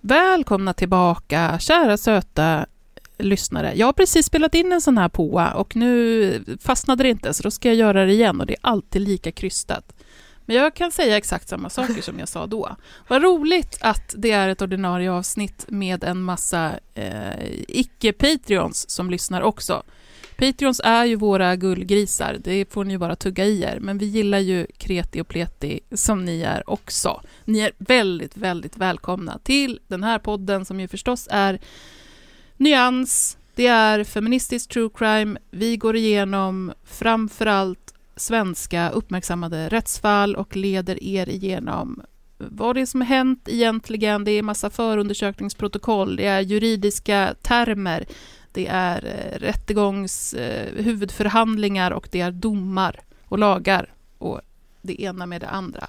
Välkomna tillbaka, kära söta lyssnare. Jag har precis spelat in en sån här poa och nu fastnade det inte, så då ska jag göra det igen och det är alltid lika krystat. Men jag kan säga exakt samma saker som jag sa då. Vad roligt att det är ett ordinarie avsnitt med en massa eh, icke-patreons som lyssnar också. Patreons är ju våra gullgrisar, det får ni ju bara tugga i er, men vi gillar ju kreti och pleti som ni är också. Ni är väldigt, väldigt välkomna till den här podden som ju förstås är Nyans, det är feministisk true crime, vi går igenom framförallt svenska uppmärksammade rättsfall och leder er igenom vad det är som har hänt egentligen. Det är massa förundersökningsprotokoll, det är juridiska termer, det är eh, rättegångs eh, huvudförhandlingar och det är domar och lagar och det ena med det andra.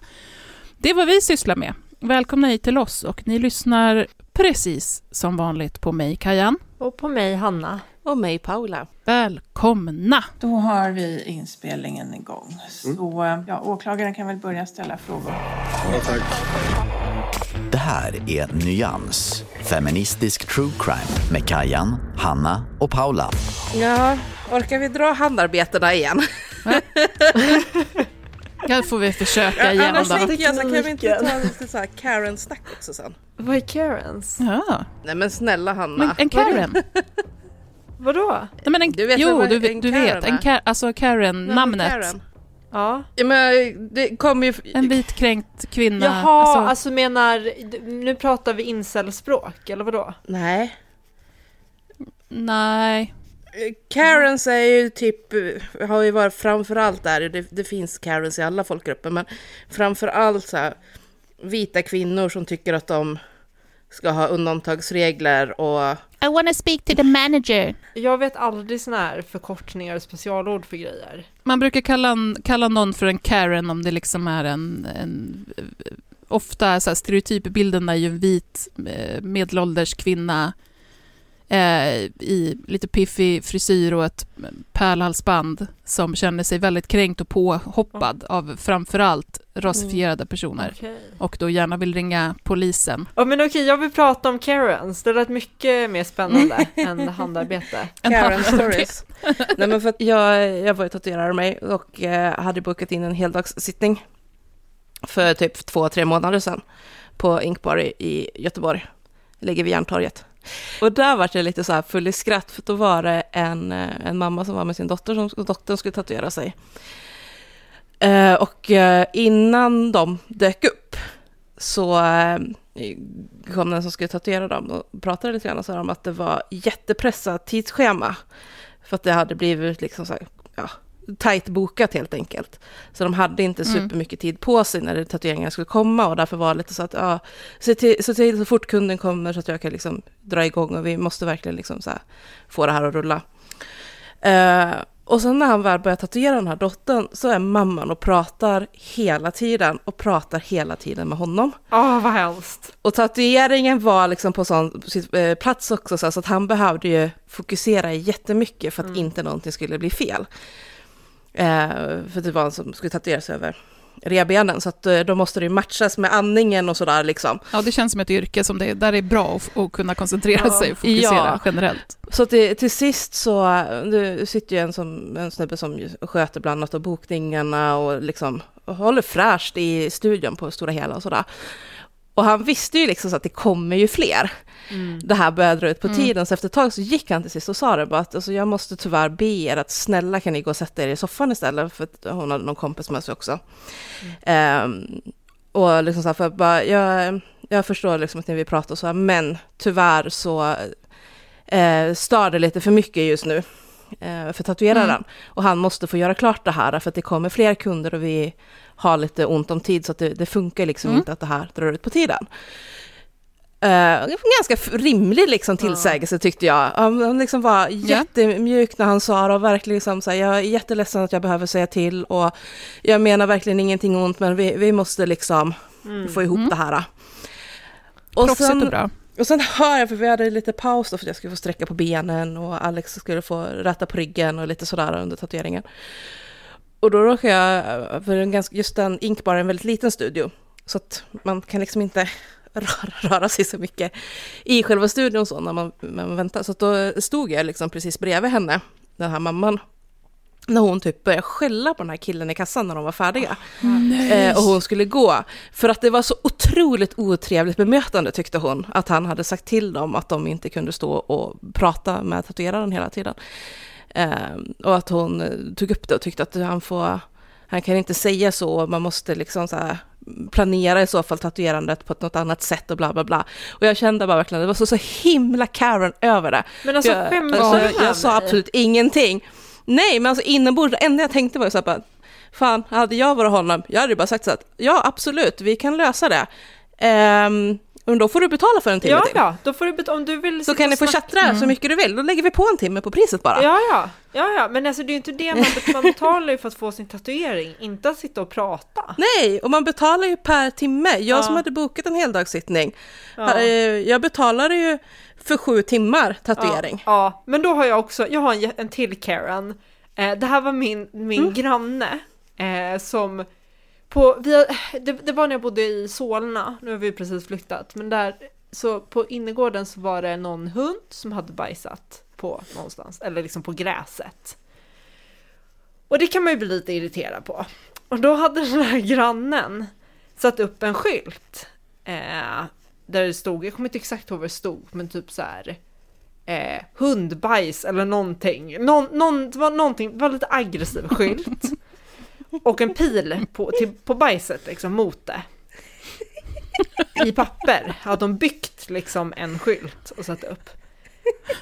Det är vad vi sysslar med. Välkomna hit till oss och ni lyssnar precis som vanligt på mig, Kajan. Och på mig, Hanna. Och mig, Paula. Välkomna! Då har vi inspelningen igång. Så ja, åklagaren kan väl börja ställa frågor. Det här är Nyans, feministisk true crime med Kajan, Hanna och Paula. Ja, orkar vi dra handarbetena igen? Här får vi försöka igen Annars då. tänker jag så kan vi inte ta lite så här Karen-snack också sen? Vad är Karens? Ja, Nej men snälla Hanna. men en Karen. Vadå? Nej, men en, Du vet jo, du, en du Karen vet. En alltså Karen, Nej, namnet. Karen. Ja. Ja, men det kommer ju... En vitkränkt kvinna. Jaha, alltså, alltså, menar, nu pratar vi incelspråk, eller vadå? Nej. Nej. Karens är ju typ, har ju varit framförallt där, det, det finns Karens i alla folkgrupper, men framförallt så här, vita kvinnor som tycker att de ska ha undantagsregler och I wanna speak to the manager. Jag vet aldrig såna här förkortningar och specialord för grejer. Man brukar kalla, en, kalla någon för en Karen om det liksom är en... en ofta så här, stereotypbilden är ju en vit eh, medelålders kvinna eh, i lite piffig frisyr och ett pärlhalsband som känner sig väldigt kränkt och påhoppad av framförallt rasifierade personer Okej. och då gärna vill ringa polisen. Ja men okej, jag vill prata om Karens. Det lät mycket mer spännande än handarbete. En Karen stories. Nej men för att jag, jag var ju tatuerare mig och eh, hade bokat in en heldagssittning för typ två, tre månader sedan på Inkbar i, i Göteborg. Ligger vid Järntorget. Och där var jag lite så här full i skratt, för då var det en, eh, en mamma som var med sin dotter, som dottern skulle tatuera sig. Eh, och eh, innan de dök upp så eh, kom den som skulle tatuera dem och pratade lite grann och sa om att det var jättepressat tidsschema. För att det hade blivit liksom så här, ja, tajt bokat helt enkelt. Så de hade inte Mm. supermycket tid på sig när tatueringarna skulle komma och därför var det lite så att, ja, se till, se till så fort kunden kommer så att jag kan liksom dra igång och vi måste verkligen liksom så här få det här att rulla. Eh, Och sen när han väl börjar tatuera den här dottern så är mamman och pratar hela tiden och pratar hela tiden med honom. Åh, vad hemskt. Och tatueringen var liksom på sån eh, plats också så, att han behövde ju fokusera jättemycket för att inte någonting skulle bli fel. Eh, för det var en som skulle tatueras över revbenen så att eh, då måste det ju matchas med andningen och sådär liksom. Ja, det känns som ett yrke som det, där det är bra att, att kunna koncentrera Ja. sig och fokusera Ja. generellt. Så till, till sist så, det sitter ju en, som, en snubbe som sköter bland annat bokningarna och liksom och håller fräscht i studion på stora hela och sådär. Och han visste ju liksom så att det kommer ju fler. Det här började dra ut på tiden, så efter ett tag så gick han till sist och sa det bara att alltså, jag måste tyvärr be er att snälla kan ni gå och sätta er i soffan istället, för att hon hade någon kompis med sig också. Ehm, och liksom så här, för att bara, jag, jag förstår liksom att när vi pratar så här, men tyvärr så eh, stör det lite för mycket just nu för tatueraren. Och han måste få göra klart det här för att det kommer fler kunder och vi har lite ont om tid så att det, det funkar liksom inte att det här drar ut på tiden. Eh, ganska rimlig liksom tillsägelse tyckte jag. Han han liksom var jättemjuk när han sa det och verkligen liksom så här, jag är jätteledsen att jag behöver säga till och jag menar verkligen ingenting ont men vi, vi måste liksom få ihop det här. Och Proffsigt och bra och sen hör jag, för vi hade lite paus då för att jag skulle få sträcka på benen och Alex skulle få rätta på ryggen och lite sådär under tatueringen. Och då råkade jag, för en ganska, just den Inkbar är en väldigt liten studio, så att man kan liksom inte röra, röra sig så mycket i själva studion så när man, när man väntar. Så att då stod jag liksom precis bredvid henne, den här mamman, när hon typ började skälla på den här killen i kassan när de var färdiga. Eh, och hon skulle gå. För att det var så otroligt otrevligt bemötande tyckte hon. Att han hade sagt till dem att de inte kunde stå och prata med tatueraren hela tiden. Eh, och att hon eh, tog upp det och tyckte att han får, han kan inte säga så, man måste liksom så här planera i så fall tatuerandet på ett något annat sätt och bla bla bla. Och jag kände bara verkligen, det var så, så himla Karen över det. Men alltså, jag, skämtar alltså, jag, jag sa absolut ingenting. Nej, men alltså inombords, det enda jag tänkte var ju så här bara, fan, hade jag varit honom, jag hade ju bara sagt så att ja, absolut, vi kan lösa det. Ehm, men då får du betala för en timme Ja, till. ja, då får du bet- om du vill Så kan ni få tjattra så mycket du vill, då lägger vi på en timme på priset bara. Ja, ja, ja, ja, men alltså det är ju inte det man, man betalar ju för att få sin tatuering, inte att sitta och prata. Nej, och man betalar ju per timme. Jag Ja. som hade bokat en heldagssittning, Ja. eh, jag betalade ju för sju timmar tatuering. Ja, ja, men då har jag också, jag har en, en till Karen. Eh, det här var min, min Mm. granne eh, som på, vi, det, det var när jag bodde i Solna, nu har vi precis flyttat, men där, så på innergården så var det någon hund som hade bajsat på någonstans, eller liksom på gräset. Och det kan man ju bli lite irriterad på. Och då hade den här grannen satt upp en skylt. Eh, där det stod, jag kommer inte exakt ihåg vad det stod, men typ så här eh, hundbajs eller någonting. Någon, någon, det var någonting, det var lite aggressiv skylt. Och en pil på, till, på bajset liksom mot det. I papper hade de byggt liksom en skylt och satt upp.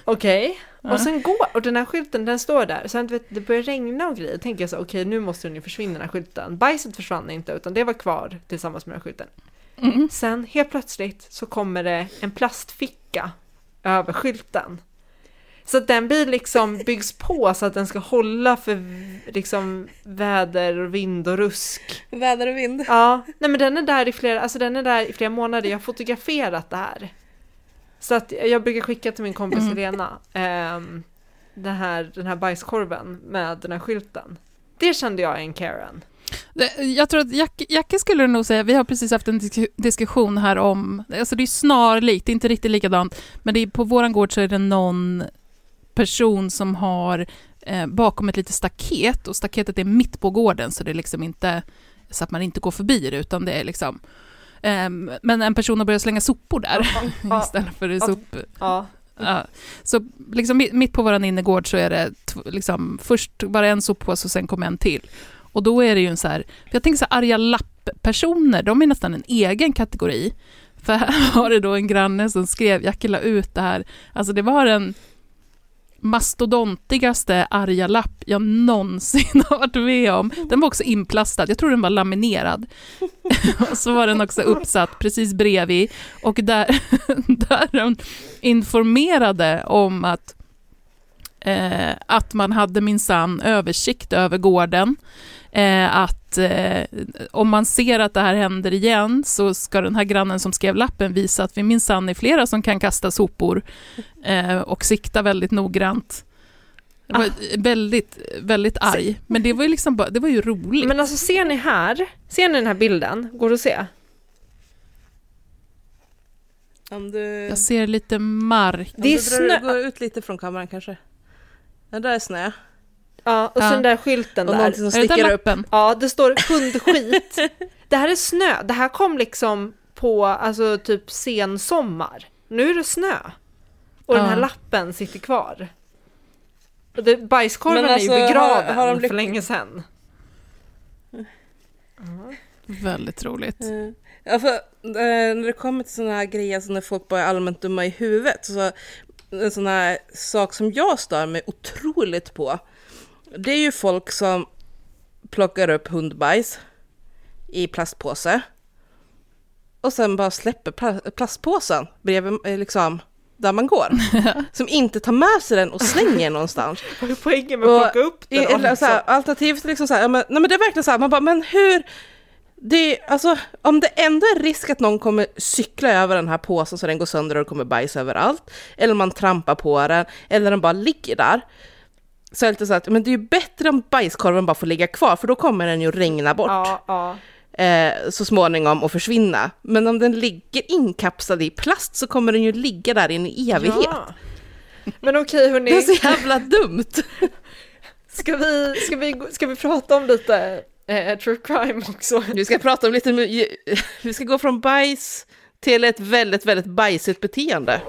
Okej, och sen går, och den här skylten den står där, sen vet, det börjar regna och grejer, tänker jag så okej nu måste den ju försvinna den här skylten. Bajset försvann inte utan det var kvar tillsammans med den här skylten. Sen helt plötsligt så kommer det en plastficka över skylten. Så att den blir liksom byggs på så att den ska hålla för liksom väder, och vind och rusk. Väder och vind. Ja, nej men den är där i flera, alltså den är där i flera månader, jag har fotograferat det här. Så att jag brukar skicka till min kompis Helena ehm, den, här, den här bajskorven med den här skylten. Det kände jag är en Karen. Jag tror att Jack, Jacke skulle nog säga, vi har precis haft en disk- diskussion här om, alltså det är snarlikt, det är inte riktigt likadant, men det är, på våran gård så är det någon person som har eh, bakom ett litet staket och staketet är mitt på gården så det är liksom inte så att man inte går förbi det utan det är liksom ehm, men en person har börjat slänga sopor där Ja, istället för Ja. sop... ja. Ja. Så liksom mi- mitt på vår innergård så är det liksom, först bara en soppåse och sen kommer en till. Och då är det ju en så här, för jag tänker så här, arga lapp-personer, de är nästan en egen kategori. För här var det då en granne som skrev, jag la ut det här, alltså det var den mastodontigaste arga lapp jag någonsin har varit med om. Den var också inplastad, jag tror den var laminerad. och så var den också uppsatt precis bredvid och där, där de informerade om att eh, att man hade minsann översikt över gården, eh, att eh, om man ser att det här händer igen så ska den här grannen som skrev lappen visa att vi minsann är flera som kan kasta sopor eh, och sikta väldigt noggrant. Jag var Ah. väldigt, väldigt arg, men det var ju liksom bara, det var ju roligt. Men alltså ser ni här, ser ni den här bilden? Går det att se? Om du, Jag ser lite mark. om Det är du drar, snö. går ut lite från kameran kanske. Ja, där är snö. Ja, och så Ja. den där skylten Och där. någonting som Är det sticker upp. lappen? Ja, det står hundskit. det här är snö. Det här kom liksom på alltså typ sensommar. Nu är det snö. Och den här Ja. lappen sitter kvar. Och det, bajskorven Men alltså, är ju har- begraven har de lyck- för länge sedan. Väldigt roligt. Eh, Ja, för, eh, när det kommer till sådana här grejer, så när folk bara är allmänt dumma i huvudet, så en sån här sak som jag stör mig otroligt på, det är ju folk som plockar upp hundbajs i plastpåse och sen bara släpper pla- plastpåsen bredvid eh, liksom där man går. som inte tar med sig den och slänger någonstans. Vad är poängen med att plocka upp den? eller, så här, alternativt liksom så här, ja, men, nej men det är verkligen så här, man bara, men hur, det, alltså, om det ändå är risk att någon kommer cykla över den här påsen så den går sönder och det kommer bajs överallt, eller man trampar på den, eller den bara ligger där, så det lite så att, men det är ju bättre om bajskorven bara får ligga kvar, för då kommer den ju regna bort Ja, ja. eh, så småningom och försvinna. Men om den ligger inkapslad i plast så kommer den ju ligga där i en evighet. Ja. Men okej hörni, Det är så jävla dumt! ska vi, ska, vi, ska vi prata om lite eh, true crime också? Vi ska prata om lite, vi ska gå från bajs till ett väldigt, väldigt bajsigt beteende.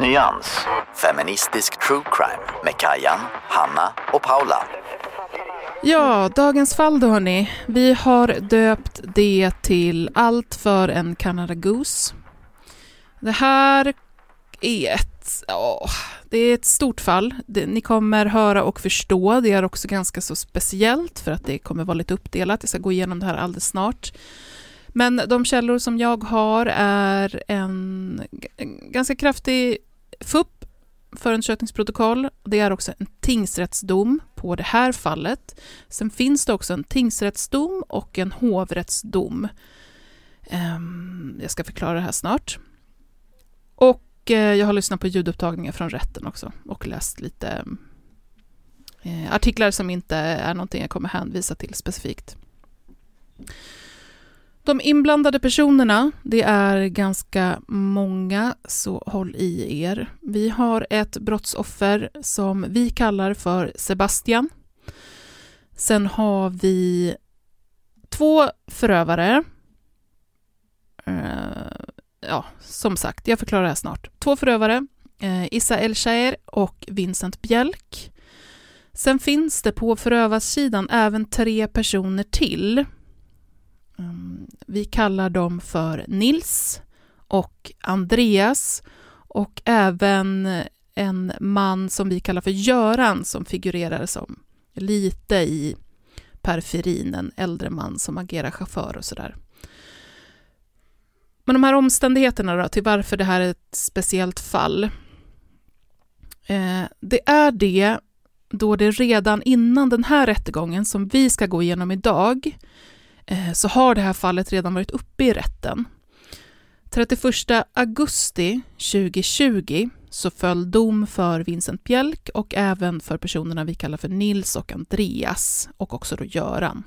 Nyans. Feministisk true crime med Kajan, Hanna och Paula. Ja, dagens fall då hörni. Vi har döpt det till Allt för en Canada Goose. Det här är ett, åh, det är ett stort fall. Det, ni kommer höra och förstå. Det är också ganska så speciellt för att det kommer vara lite uppdelat. Jag ska gå igenom det här alldeles snart. Men de källor som jag har är en, en ganska kraftig FUP, förundersökningsprotokoll. Det är också en tingsrättsdom på det här fallet. Sen finns det också en tingsrättsdom och en hovrättsdom. Ehm, jag ska förklara det här snart. Och eh, jag har lyssnat på ljudupptagningar från rätten också och läst lite eh, artiklar som inte är någonting jag kommer hänvisa till specifikt. De inblandade personerna, det är ganska många, så håll i er. Vi har ett brottsoffer som vi kallar för Sebastian. Sen har vi två förövare. Eh, ja, som sagt, jag förklarar det här snart. Två förövare, eh, Issa el och Vincent Bjelk. Sen finns det på förövarsidan även tre personer till. Ehm, vi kallar dem för Nils och Andreas och även en man som vi kallar för Göran som figurerar som lite i periferin, en äldre man som agerar chaufför och sådär. Men de här omständigheterna då, till varför det här är ett speciellt fall. Eh, det är det då det redan innan den här rättegången som vi ska gå igenom idag Eh, så har det här fallet redan varit uppe i rätten. 31 augusti 2020 så föll dom för Vincent Bjelk och även för personerna vi kallar för Nils och Andreas och också då Göran.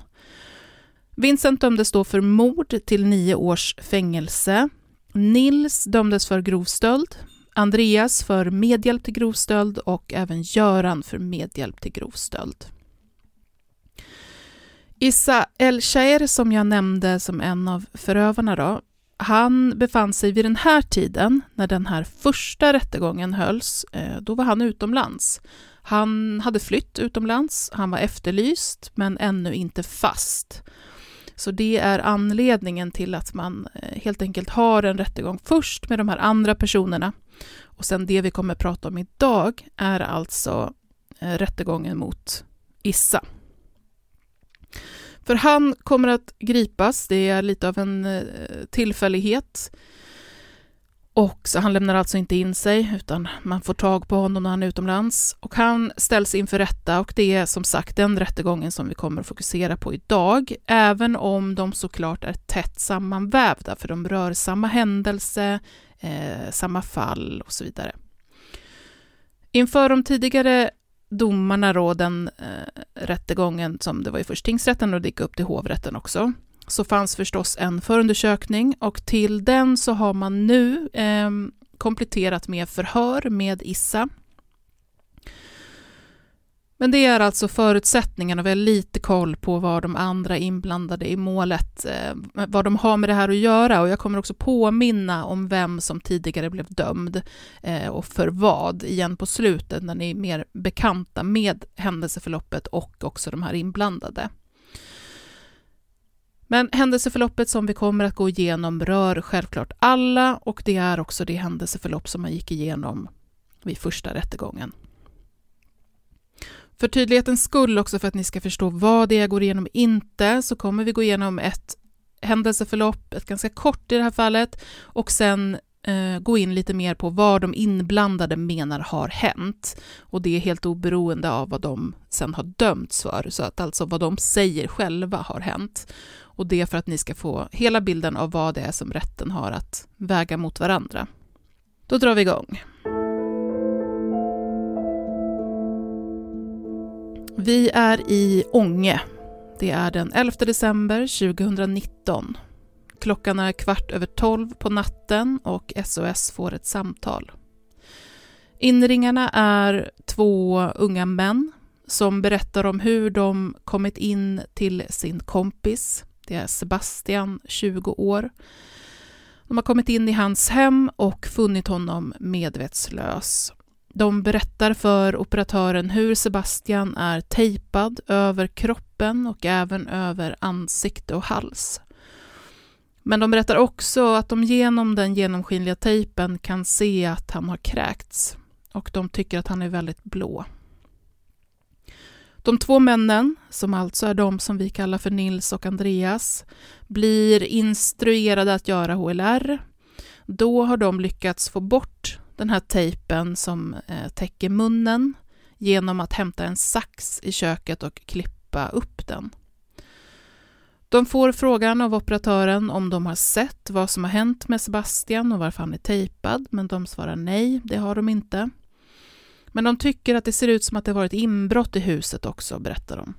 Vincent dömdes då för mord till nio års fängelse. Nils dömdes för grov stöld, Andreas för medhjälp till grov stöld och även Göran för medhjälp till grov stöld. Issa El-Shaer som jag nämnde som en av förövarna då, han befann sig vid den här tiden, när den här första rättegången hölls, eh, då var han utomlands. Han hade flytt utomlands, han var efterlyst men ännu inte fast. Så det är anledningen till att man eh, helt enkelt har en rättegång först med de här andra personerna. Och sen det vi kommer prata om idag är alltså eh, rättegången mot Issa. För han kommer att gripas, det är lite av en eh, tillfällighet. Och så han lämnar alltså inte in sig, utan man får tag på honom när han är utomlands. Och han ställs inför rätta och det är som sagt den rättegången som vi kommer att fokusera på idag, även om de såklart är tätt sammanvävda, för de rör samma händelse, eh, samma fall och så vidare. Inför de tidigare domarna då, den eh, rättegången som det var i först tingsrätten och det gick upp till hovrätten också, så fanns förstås en förundersökning och till den så har man nu eh, kompletterat med förhör med Issa. Men det är alltså förutsättningarna, vi har lite koll på vad de andra inblandade i målet, eh, vad de har med det här att göra och jag kommer också påminna om vem som tidigare blev dömd eh, och för vad igen på slutet när ni är mer bekanta med händelseförloppet och också de här inblandade. Men händelseförloppet som vi kommer att gå igenom rör självklart alla och det är också det händelseförlopp som man gick igenom vid första rättegången. För tydlighetens skull också för att ni ska förstå vad det är jag går igenom inte så kommer vi gå igenom ett händelseförlopp, ett ganska kort i det här fallet och sen eh, gå in lite mer på vad de inblandade menar har hänt. Och det är helt oberoende av vad de sen har dömts för, så att alltså vad de säger själva har hänt. Och det är för att ni ska få hela bilden av vad det är som rätten har att väga mot varandra. Då drar vi igång. Vi är i Ånge. Det är den 11 december 2019. Klockan är kvart över tolv på natten och SOS får ett samtal. Inringarna är två unga män som berättar om hur de kommit in till sin kompis. Det är Sebastian, 20 år. De har kommit in i hans hem och funnit honom medvetslös. De berättar för operatören hur Sebastian är tejpad över kroppen och även över ansikte och hals. Men de berättar också att de genom den genomskinliga tejpen kan se att han har kräkts och de tycker att han är väldigt blå. De två männen, som alltså är de som vi kallar för Nils och Andreas, blir instruerade att göra HLR. Då har de lyckats få bort den här tejpen som eh, täcker munnen genom att hämta en sax i köket och klippa upp den. De får frågan av operatören om de har sett vad som har hänt med Sebastian och varför han är tejpad, men de svarar nej, det har de inte. Men de tycker att det ser ut som att det varit inbrott i huset också, berättar de.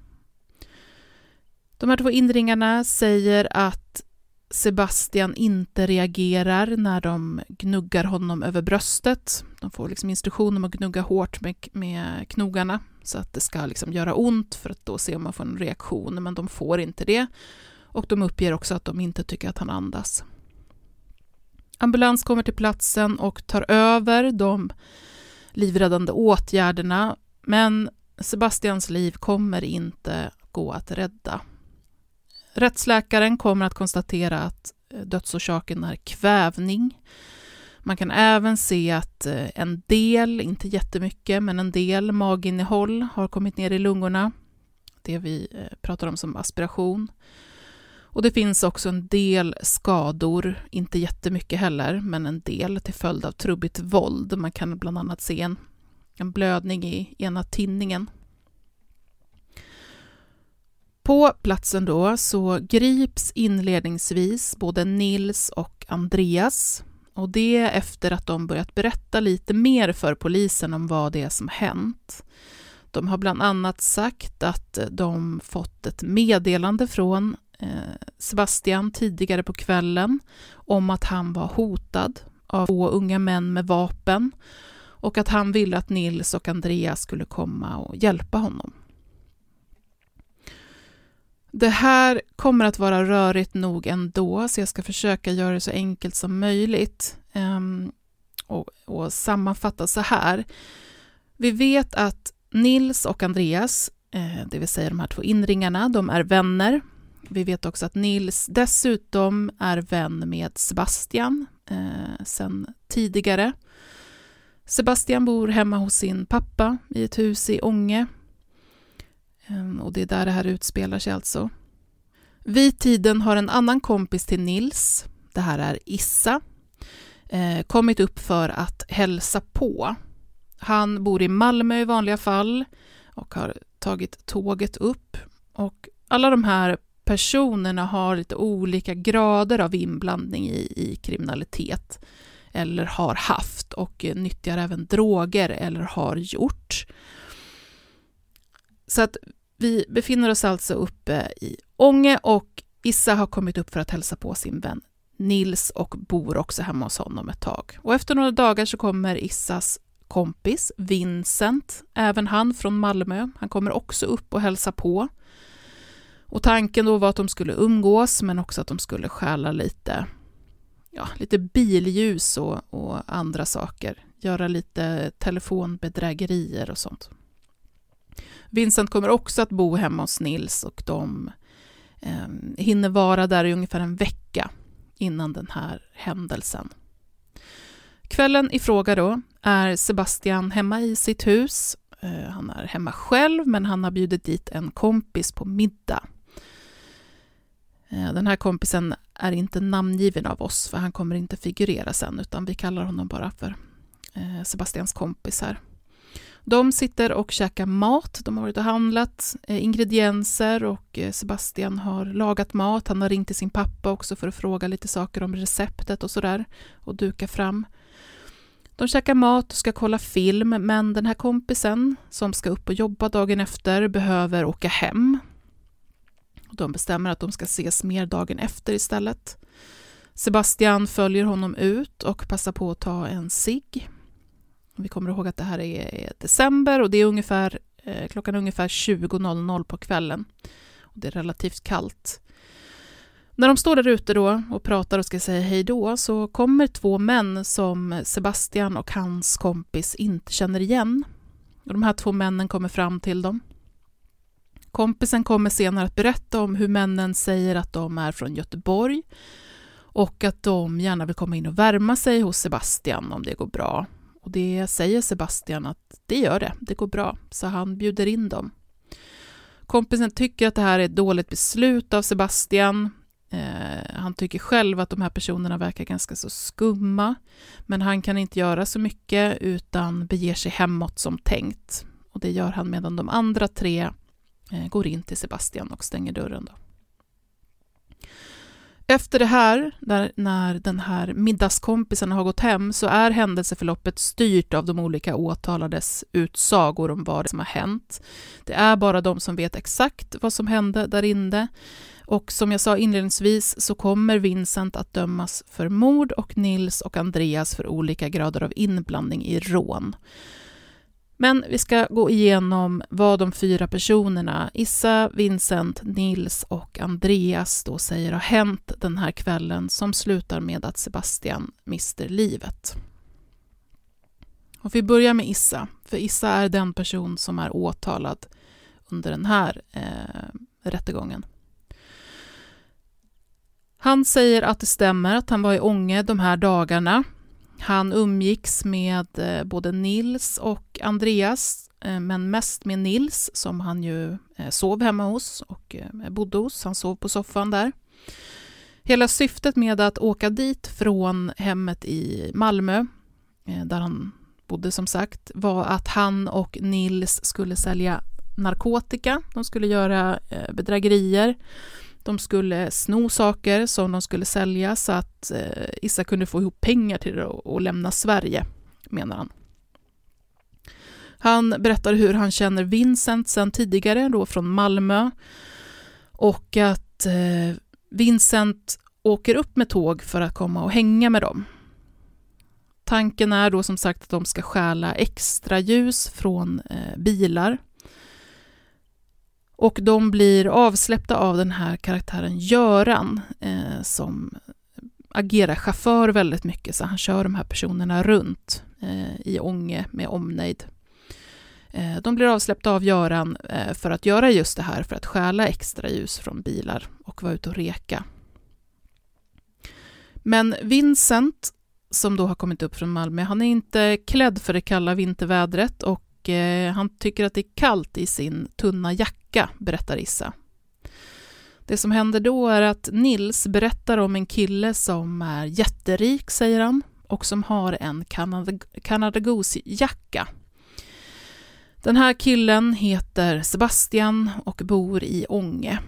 De här två inringarna säger att Sebastian inte reagerar när de gnuggar honom över bröstet. De får liksom instruktion om att gnugga hårt med, med knogarna så att det ska liksom göra ont för att då se om man får en reaktion, men de får inte det. Och de uppger också att de inte tycker att han andas. Ambulans kommer till platsen och tar över de livräddande åtgärderna, men Sebastians liv kommer inte gå att rädda. Rättsläkaren kommer att konstatera att eh, dödsorsaken är kvävning. Man kan även se att eh, en del, inte jättemycket, men en del maginnehåll har kommit ner i lungorna. Det vi eh, pratar om som aspiration. Och det finns också en del skador, inte jättemycket heller, men en del till följd av trubbigt våld. Man kan bland annat se en, en blödning i ena tinningen. På platsen då så grips inledningsvis både Nils och Andreas och det efter att de börjat berätta lite mer för polisen om vad det är som hänt. De har bland annat sagt att de fått ett meddelande från eh, Sebastian tidigare på kvällen om att han var hotad av två unga män med vapen och att han ville att Nils och Andreas skulle komma och hjälpa honom. Det här kommer att vara rörigt nog ändå, så jag ska försöka göra det så enkelt som möjligt um, och, och sammanfatta så här. Vi vet att Nils och Andreas, eh, det vill säga de här två inringarna, de är vänner. Vi vet också att Nils dessutom är vän med Sebastian eh, sen tidigare. Sebastian bor hemma hos sin pappa i ett hus i Ånge Ehm, och det är där det här utspelar sig alltså. Vid tiden har en annan kompis till Nils, det här är Issa, eh, kommit upp för att hälsa på. Han bor i Malmö i vanliga fall och har tagit tåget upp. Och alla de här personerna har lite olika grader av inblandning i, i kriminalitet eller har haft och nyttjar även droger eller har gjort. Så att vi befinner oss alltså uppe i Ånge och Issa har kommit upp för att hälsa på sin vän Nils och bor också hemma hos honom ett tag. Och efter några dagar så kommer Issas kompis Vincent, även han från Malmö. Han kommer också upp och hälsa på. Och tanken då var att de skulle umgås, men också att de skulle stjäla lite, ja, lite billjus och, och andra saker. Göra lite telefonbedrägerier och sånt. Vincent kommer också att bo hemma hos Nils och de eh, hinner vara där i ungefär en vecka innan den här händelsen. Kvällen i fråga då är Sebastian hemma i sitt hus. Eh, han är hemma själv, men han har bjudit dit en kompis på middag. Eh, den här kompisen är inte namngiven av oss, för han kommer inte figurera sen, utan vi kallar honom bara för eh, Sebastians kompis här. De sitter och käkar mat. De har varit och handlat eh, ingredienser och eh, Sebastian har lagat mat. Han har ringt till sin pappa också för att fråga lite saker om receptet och sådär och duka fram. De käkar mat och ska kolla film, men den här kompisen som ska upp och jobba dagen efter behöver åka hem. De bestämmer att de ska ses mer dagen efter istället. Sebastian följer honom ut och passar på att ta en cigg. Vi kommer ihåg att det här är december och det är ungefär, eh, klockan är ungefär 20.00 på kvällen. Och det är relativt kallt. När de står där ute då och pratar och ska säga hej då så kommer två män som Sebastian och hans kompis inte känner igen. Och de här två männen kommer fram till dem. Kompisen kommer senare att berätta om hur männen säger att de är från Göteborg och att de gärna vill komma in och värma sig hos Sebastian om det går bra. Och det säger Sebastian att det gör det, det går bra, så han bjuder in dem. Kompisen tycker att det här är ett dåligt beslut av Sebastian. Eh, han tycker själv att de här personerna verkar ganska så skumma, men han kan inte göra så mycket utan beger sig hemåt som tänkt. Och det gör han medan de andra tre eh, går in till Sebastian och stänger dörren. Då. Efter det här, där, när den här middagskompisen har gått hem, så är händelseförloppet styrt av de olika åtalades utsagor om vad som har hänt. Det är bara de som vet exakt vad som hände där inne. Och som jag sa inledningsvis så kommer Vincent att dömas för mord och Nils och Andreas för olika grader av inblandning i rån. Men vi ska gå igenom vad de fyra personerna, Issa, Vincent, Nils och Andreas, då säger har hänt den här kvällen som slutar med att Sebastian mister livet. Och vi börjar med Issa, för Issa är den person som är åtalad under den här eh, rättegången. Han säger att det stämmer att han var i Ånge de här dagarna han umgicks med eh, både Nils och Andreas, eh, men mest med Nils som han ju eh, sov hemma hos och bodde hos. Han sov på soffan där. Hela syftet med att åka dit från hemmet i Malmö, där han bodde som sagt, var att han och Nils skulle sälja narkotika. De skulle göra bedrägerier de skulle sno saker som de skulle sälja så att eh, Issa kunde få ihop pengar till det och, lämna Sverige, menar han. Han berättar hur han känner Vincent sedan tidigare, då från Malmö, och att eh, Vincent åker upp med tåg för att komma och hänga med dem. Tanken är då som sagt att de ska stjäla extra ljus från eh, bilar och de blir avsläppta av den här karaktären Göran eh, som agerar chaufför väldigt mycket, så han kör de här personerna runt eh, i Ånge med omnejd. Eh, de blir avsläppta av Göran eh, för att göra just det här, för att stjäla extra ljus från bilar och vara ute och reka. Men Vincent, som då har kommit upp från Malmö, han är inte klädd för det kalla vintervädret och eh, han tycker att det är kallt i sin tunna jacka, berättar Issa. Det som händer då är att Nils berättar om en kille som är jätterik, säger han, och som har en Canada Goose-jacka. Den här killen heter Sebastian och bor i Ånge.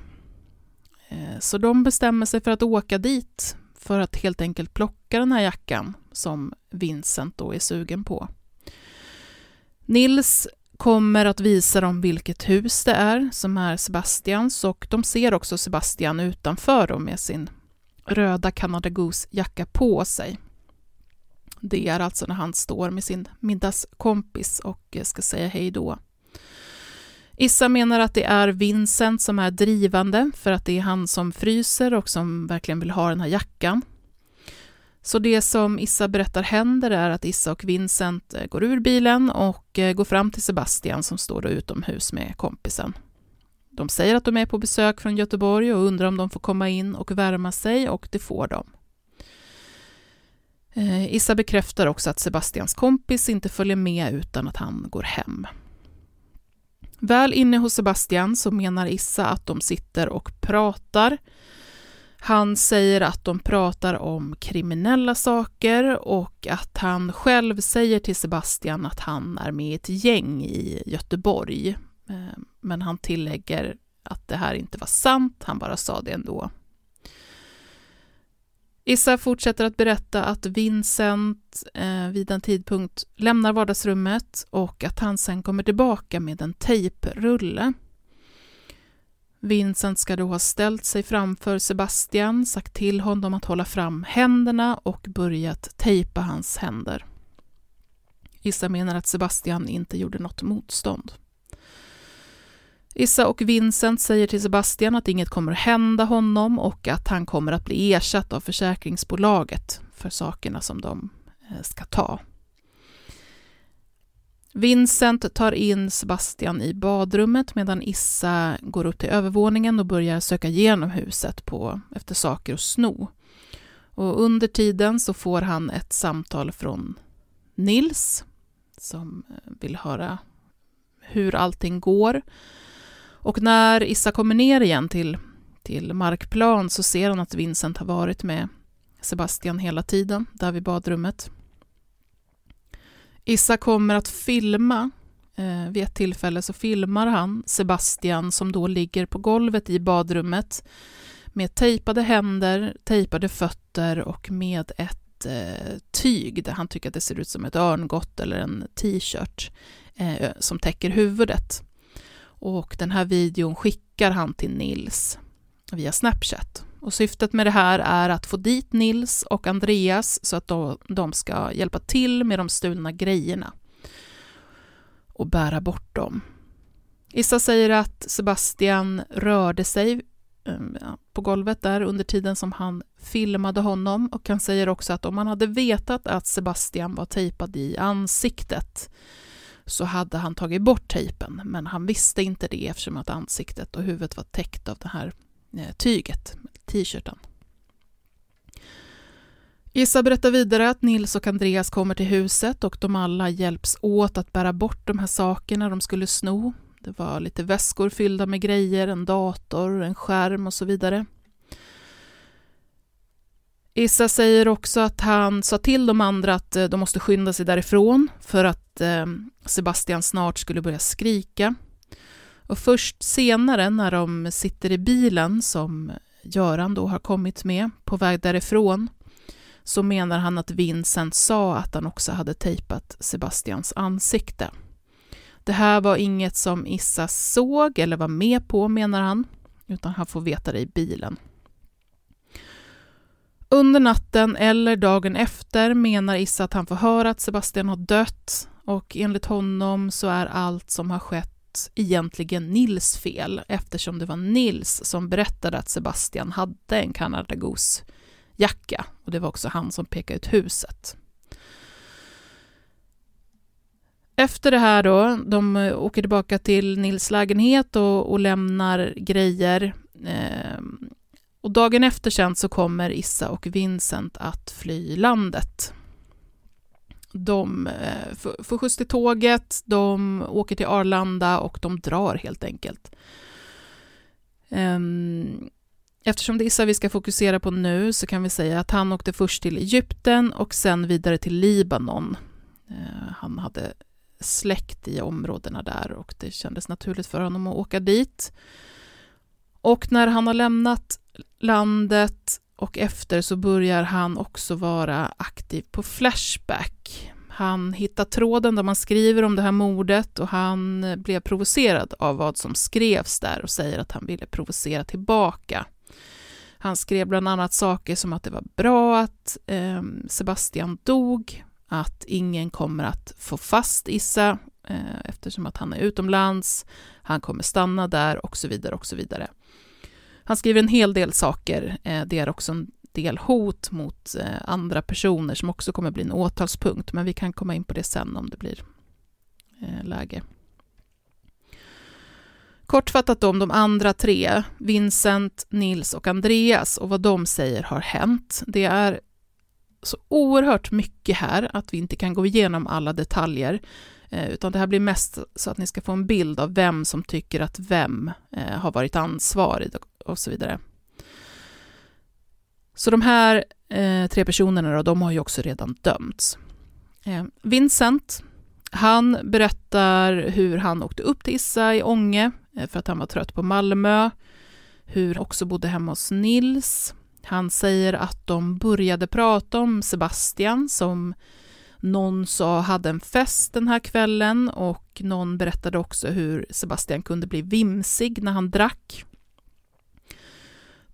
Eh, så de bestämmer sig för att åka dit för att helt enkelt plocka den här jackan som Vincent då är sugen på. Nils kommer att visa dem vilket hus det är som är Sebastians och de ser också Sebastian utanför dem med sin röda Canada Goose-jacka på sig. Det är alltså när han står med sin middagskompis och eh, ska säga hej då. Issa menar att det är Vincent som är drivande för att det är han som fryser och som verkligen vill ha den här jackan. Så det som Issa berättar händer är att Issa och Vincent eh, går ur bilen och eh, går fram till Sebastian som står då utomhus med kompisen. De säger att de är på besök från Göteborg och undrar om de får komma in och värma sig och det får de. Eh, Issa bekräftar också att Sebastians kompis inte följer med utan att han går hem. Väl inne hos Sebastian så menar Issa att de sitter och pratar. Han säger att de pratar om kriminella saker och att han själv säger till Sebastian att han är med i ett gäng i Göteborg. Eh, men han tillägger att det här inte var sant, han bara sa det ändå. Issa fortsätter att berätta att Vincent eh, vid en tidpunkt lämnar vardagsrummet och att han sen kommer tillbaka med en tejprulle. Vincent ska då ha ställt sig framför Sebastian, sagt till honom att hålla fram händerna och börjat tejpa hans händer. Issa menar att Sebastian inte gjorde något motstånd. Issa och Vincent säger till Sebastian att inget kommer att hända honom och att han kommer att bli ersatt av försäkringsbolaget för sakerna som de eh, ska ta. Vincent tar in Sebastian i badrummet medan Issa går upp till övervåningen och börjar söka igenom huset på, efter saker att sno. Och under tiden så får han ett samtal från Nils som eh, vill höra hur allting går. Och när Issa kommer ner igen till, till markplan så ser hon att Vincent har varit med Sebastian hela tiden, där vid badrummet. Issa kommer att filma. Eh, vid ett tillfälle så filmar han Sebastian som då ligger på golvet i badrummet med tejpade händer, tejpade fötter och med ett eh, tyg där han tycker att det ser ut som ett örngott eller en t-shirt eh, som täcker huvudet. Och den här videon skickar han till Nils via Snapchat. Och syftet med det här är att få dit Nils och Andreas så att de ska hjälpa till med de stulna grejerna och bära bort dem. Issa säger att Sebastian rörde sig ehm, på golvet där under tiden som han filmade honom och han säger också att om han hade vetat att Sebastian var tejpad i ansiktet så hade han tagit bort tejpen, men han visste inte det eftersom att ansiktet och huvudet var täckt av den här Eh, tyget, t-shirten. Issa berättar vidare att Nils och Andreas kommer till huset och de alla hjälps åt att bära bort de här sakerna de skulle sno. Det var lite väskor fyllda med grejer, en dator, en skärm och så vidare. Issa säger också att han sa till de andra att eh, de måste skynda sig därifrån för att eh, Sebastian snart skulle börja skrika. Och först senare när de sitter i bilen som Göran då har kommit med på väg därifrån så menar han att Vincent sa att han också hade tejpat Sebastians ansikte. Det här var inget som Issa såg eller var med på menar han, utan han får veta det i bilen. Under natten eller dagen efter menar Issa att han får höra att Sebastian har dött och enligt honom så är allt som har skett egentligen Nils fel eftersom det var Nils som berättade att Sebastian hade en Canada Goose-jacka och det var också han som pekade ut huset. Efter det här då, de eh, åker tillbaka till Nils lägenhet och, och lämnar grejer. Eh, och dagen efter sen så kommer Issa och Vincent att fly landet. De eh, får skjuts till tåget, de åker till Arlanda och de drar helt enkelt. Ehm, eftersom det är Issa vi ska fokusera på nu så kan vi säga att han åkte först till Egypten och sen vidare till Libanon. Eh, han hade släkt i områdena där och det kändes naturligt för honom att åka dit. Och när han har lämnat landet och efter så börjar han också vara aktiv på Flashback. Han hittar tråden där man skriver om det här mordet och han blev provocerad av vad som skrevs där och säger att han ville provocera tillbaka. Han skrev bland annat saker som att det var bra att eh, Sebastian dog, att ingen kommer att få fast Issa eh, eftersom att han är utomlands, han kommer stanna där och så vidare och så vidare. Han skriver en hel del saker. Eh, det är också en del hot mot eh, andra personer som också kommer bli en åtalspunkt, men vi kan komma in på det sen om det blir eh, läge. Kortfattat om de andra tre, Vincent, Nils och Andreas och vad de säger har hänt. Det är så oerhört mycket här att vi inte kan gå igenom alla detaljer, utan det här blir mest så att ni ska få en bild av vem som tycker att vem har varit ansvarig och så vidare. Så de här eh, tre personerna då, de har ju också redan dömts. Eh, Vincent, han berättar hur han åkte upp till Issa i Ånge eh, för att han var trött på Malmö, hur han också bodde hemma hos Nils. Han säger att de började prata om Sebastian som någon sa hade en fest den här kvällen och någon berättade också hur Sebastian kunde bli vimsig när han drack.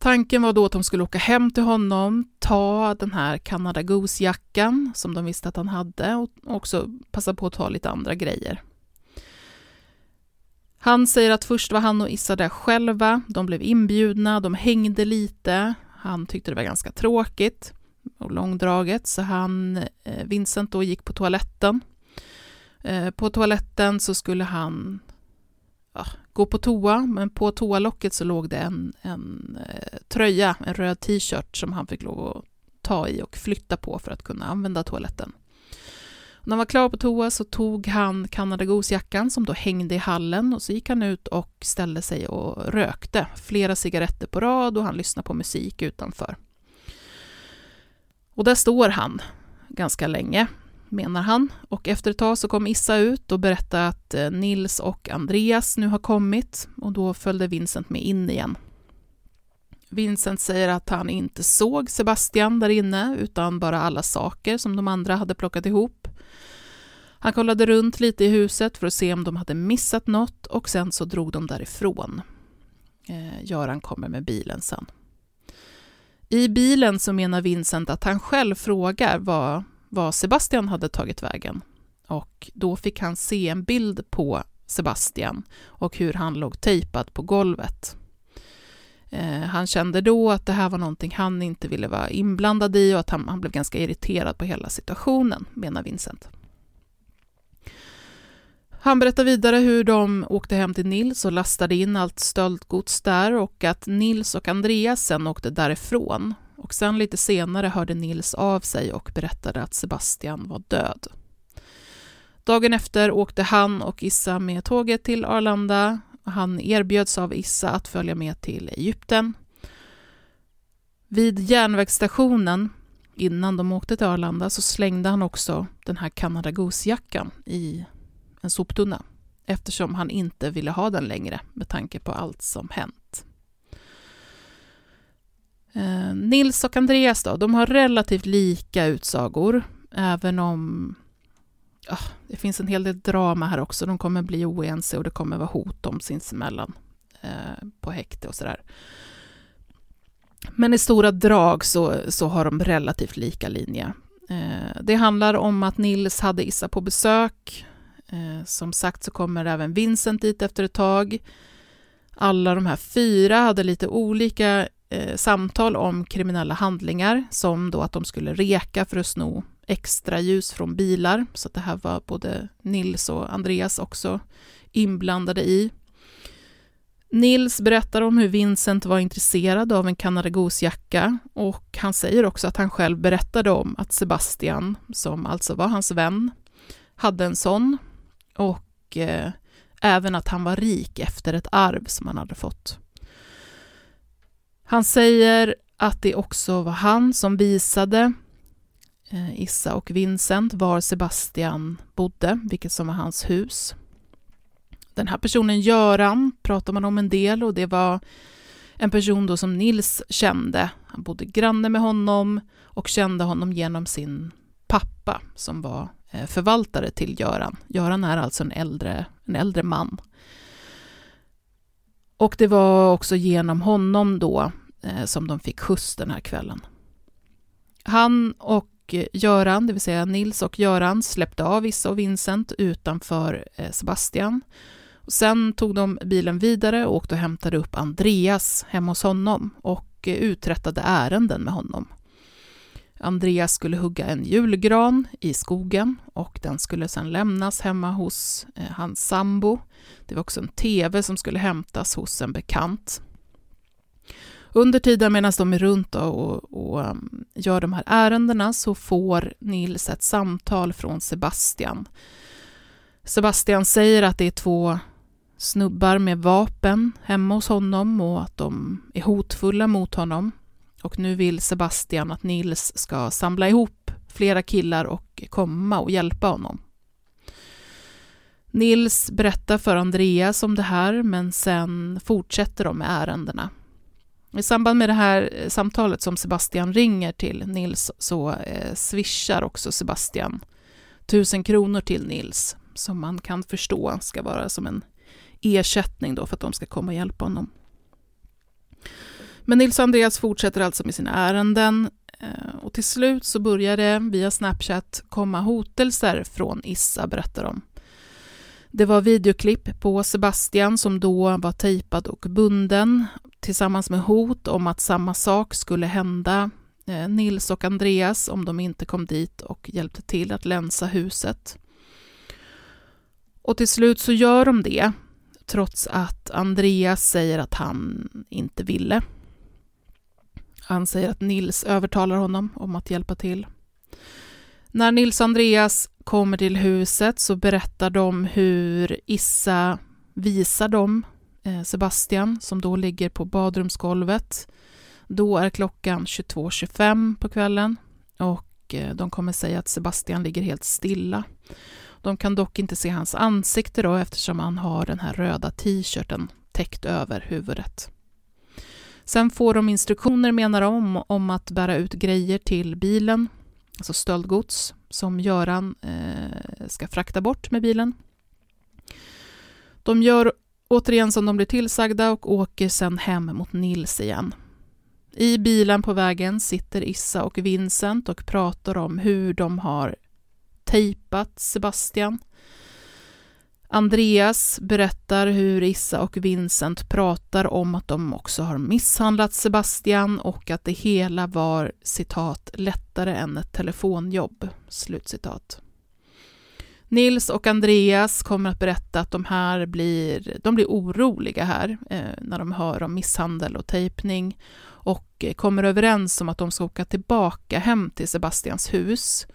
Tanken var då att de skulle åka hem till honom, ta den här Canada Goose-jackan som de visste att han hade och också passa på att ta lite andra grejer. Han säger att först var han och Issa där själva, de blev inbjudna, de hängde lite, han tyckte det var ganska tråkigt och långdraget så han, eh, Vincent då gick på toaletten. Eh, på toaletten så skulle han gå på toa, men på toalocket så låg det en, en eh, tröja, en röd t-shirt som han fick lov att ta i och flytta på för att kunna använda toaletten. När han var klar på toa så tog han Canada Goose-jackan som då hängde i hallen och så gick han ut och ställde sig och rökte flera cigaretter på rad och han lyssnade på musik utanför. Och där står han ganska länge menar han. Och efter ett tag så kom Issa ut och berättade att eh, Nils och Andreas nu har kommit och då följde Vincent med in igen. Vincent säger att han inte såg Sebastian där inne utan bara alla saker som de andra hade plockat ihop. Han kollade runt lite i huset för att se om de hade missat något och sen så drog de därifrån. Eh, Göran kommer med bilen sen. I bilen så menar Vincent att han själv frågar vad var Sebastian hade tagit vägen. Och då fick han se en bild på Sebastian och hur han låg tejpad på golvet. Eh, han kände då att det här var någonting han inte ville vara inblandad i och att han, han blev ganska irriterad på hela situationen, menar Vincent. Han berättar vidare hur de åkte hem till Nils och lastade in allt stöldgods där och att Nils och Andreas sen åkte därifrån och sen lite senare hörde Nils av sig och berättade att Sebastian var död. Dagen efter åkte han och Issa med tåget till Arlanda. Han erbjöds av Issa att följa med till Egypten. Vid järnvägsstationen, innan de åkte till Arlanda, så slängde han också den här Canada Goose-jackan i en soptunna eftersom han inte ville ha den längre med tanke på allt som hänt. Eh, Nils och Andreas då, de har relativt lika utsagor, även om ja, det finns en hel del drama här också. De kommer bli oense och det kommer vara hot om sinsemellan eh, på häkte och sådär. Men i stora drag så, så har de relativt lika linje. Eh, det handlar om att Nils hade Issa på besök. Eh, som sagt så kommer även Vincent dit efter ett tag. Alla de här fyra hade lite olika eh, samtal om kriminella handlingar, som då att de skulle reka för att sno extra ljus från bilar, så det här var både Nils och Andreas också inblandade i. Nils berättar om hur Vincent var intresserad av en Canada Goose-jacka och han säger också att han själv berättade om att Sebastian, som alltså var hans vän, hade en sån och eh, även att han var rik efter ett arv som han hade fått. Han säger att det också var han som visade eh, Issa och Vincent var Sebastian bodde, vilket som var hans hus. Den här personen, Göran, pratar man om en del och det var en person då som Nils kände. Han bodde granne med honom och kände honom genom sin pappa som var eh, förvaltare till Göran. Göran är alltså en äldre, en äldre man. Och det var också genom honom då Eh, som de fick skjuts den här kvällen. Han och eh, Göran, det vill säga Nils och Göran, släppte av Issa och Vincent utanför eh, Sebastian. Sen tog de bilen vidare och åkte och hämtade upp Andreas hemma hos honom och uträttade ärenden med honom. Andreas skulle hugga en julgran i skogen och den skulle sedan lämnas hemma hos hans sambo. Det var också en tv som skulle hämtas hos en bekant. Under tiden medan de är runt och, och um, gör de här ärendena så får Nils ett samtal från Sebastian. Sebastian säger att det är två snubbar med vapen hemma hos honom och att de är hotfulla mot honom. Och nu vill Sebastian att Nils ska samla ihop flera killar och komma och hjälpa honom. Nils berättar för Andreas om det här, men sen fortsätter de med ärendena. I samband med det här eh, samtalet som Sebastian ringer till Nils så eh, swishar också Sebastian tusen kronor till Nils, som man kan förstå ska vara som en ersättning då för att de ska komma och hjälpa honom. Men Nils och Andreas fortsätter alltså med sina ärenden eh, och till slut så börjar det via Snapchat komma hotelser från Issa, berättar de. Det var videoklipp på Sebastian som då var tejpad och bunden tillsammans med hot om att samma sak skulle hända eh, Nils och Andreas om de inte kom dit och hjälpte till att länsa huset. Och till slut så gör de det, trots att Andreas säger att han inte ville. Han säger att Nils övertalar honom om att hjälpa till. När Nils och Andreas kommer till huset så berättar de hur Issa visar dem Eh, Sebastian som då ligger på badrumsgolvet. Då är klockan 22.25 på kvällen och eh, de kommer säga att Sebastian ligger helt stilla. De kan dock inte se hans ansikte då eftersom han har den här röda t-shirten täckt över huvudet. Sen får de instruktioner, menar de, om att bära ut grejer till bilen, alltså stöldgods, som Göran eh, ska frakta bort med bilen. De gör återigen som de blir tillsagda och åker sen hem mot Nils igen. I bilen på vägen sitter Issa och Vincent och pratar om hur de har tejpat Sebastian Andreas berättar hur Issa och Vincent pratar om att de också har misshandlat Sebastian och att det hela var citat lättare än ett telefonjobb. Slutcitat. Nils och Andreas kommer att berätta att de här blir, de blir oroliga här eh, när de hör om misshandel och tejpning och eh, kommer överens om att de ska åka tillbaka hem till Sebastians hus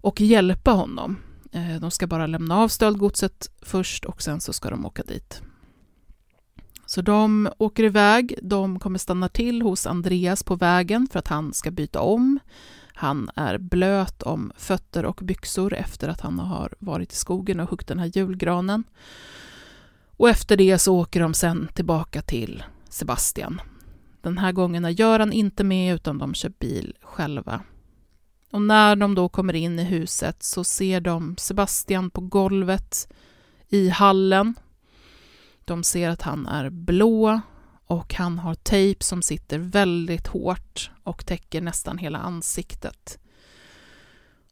och hjälpa honom Eh, de ska bara lämna av stöldgodset först och sen så ska de åka dit. Så de åker iväg, de kommer stanna till hos Andreas på vägen för att han ska byta om. Han är blöt om fötter och byxor efter att han har varit i skogen och huggit den här julgranen. Och efter det så åker de sen tillbaka till Sebastian. Den här gången är Göran inte med utan de kör bil själva. Och när de då kommer in i huset så ser de Sebastian på golvet i hallen. De ser att han är blå och han har tejp som sitter väldigt hårt och täcker nästan hela ansiktet.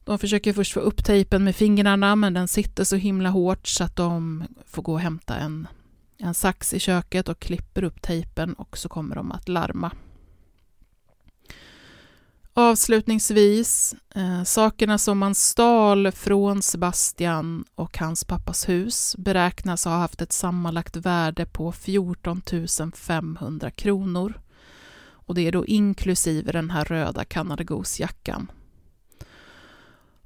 De försöker först få upp tejpen med fingrarna men den sitter så himla hårt så att de får gå och hämta en, en sax i köket och klipper upp tejpen och så kommer de att larma. Avslutningsvis, eh, sakerna som man stal från Sebastian och hans pappas hus beräknas ha haft ett sammanlagt värde på 14 500 kronor. Och det är då inklusive den här röda Canada Goose-jackan.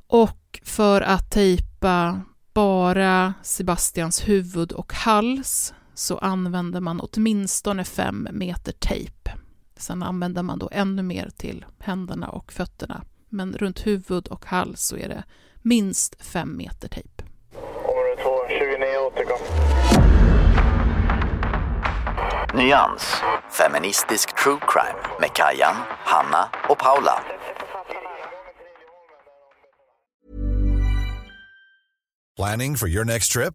Och för att tejpa bara Sebastians huvud och hals så använder man åtminstone fem meter tejp. Sen använder man då ännu mer till händerna och fötterna. Men runt huvud och hals så är det minst fem meter tejp. Område 2, 29 återkom. Nyans, feministisk true crime med Kajan, Hanna och Paula. Planning for your next trip?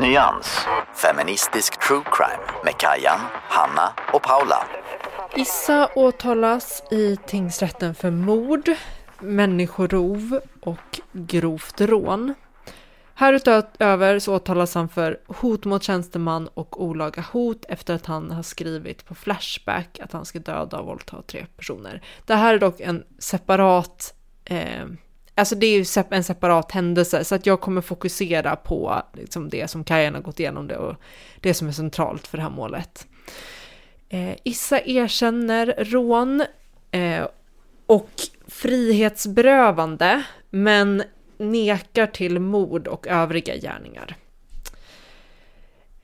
Nyans, feministisk true crime med Kajan, Hanna och Paula. Issa åtalas i tingsrätten för mord, människorov och grovt rån. Härutöver så åtalas han för hot mot tjänsteman och olaga hot efter att han har skrivit på Flashback att han ska döda och våldta tre personer. Det här är dock en separat, eh, alltså det är ju en separat händelse så att jag kommer fokusera på liksom det som Kajan har gått igenom det och det som är centralt för det här målet. Eh, Issa erkänner rån eh, och frihetsberövande men nekar till mord och övriga gärningar.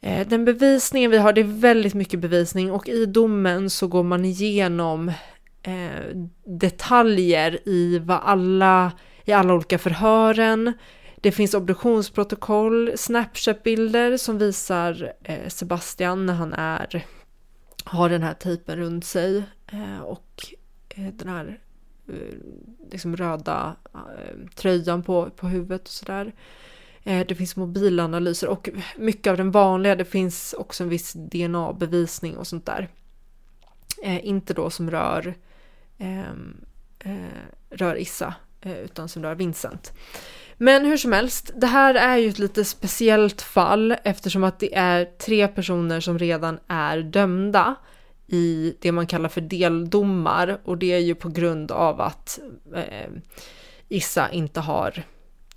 Eh, den bevisningen vi har, det är väldigt mycket bevisning och i domen så går man igenom eh, detaljer i vad alla, i alla olika förhören. Det finns obduktionsprotokoll, Snapchat-bilder som visar eh, Sebastian när han är, har den här tejpen runt sig eh, och eh, den här liksom röda tröjan på, på huvudet och sådär. Det finns mobilanalyser och mycket av den vanliga, det finns också en viss DNA-bevisning och sånt där. Eh, inte då som rör, eh, eh, rör Issa, Eh, utan som rör Vincent. Men hur som helst, det här är ju ett lite speciellt fall eftersom att det är tre personer som redan är dömda i det man kallar för deldomar och det är ju på grund av att eh, Issa inte har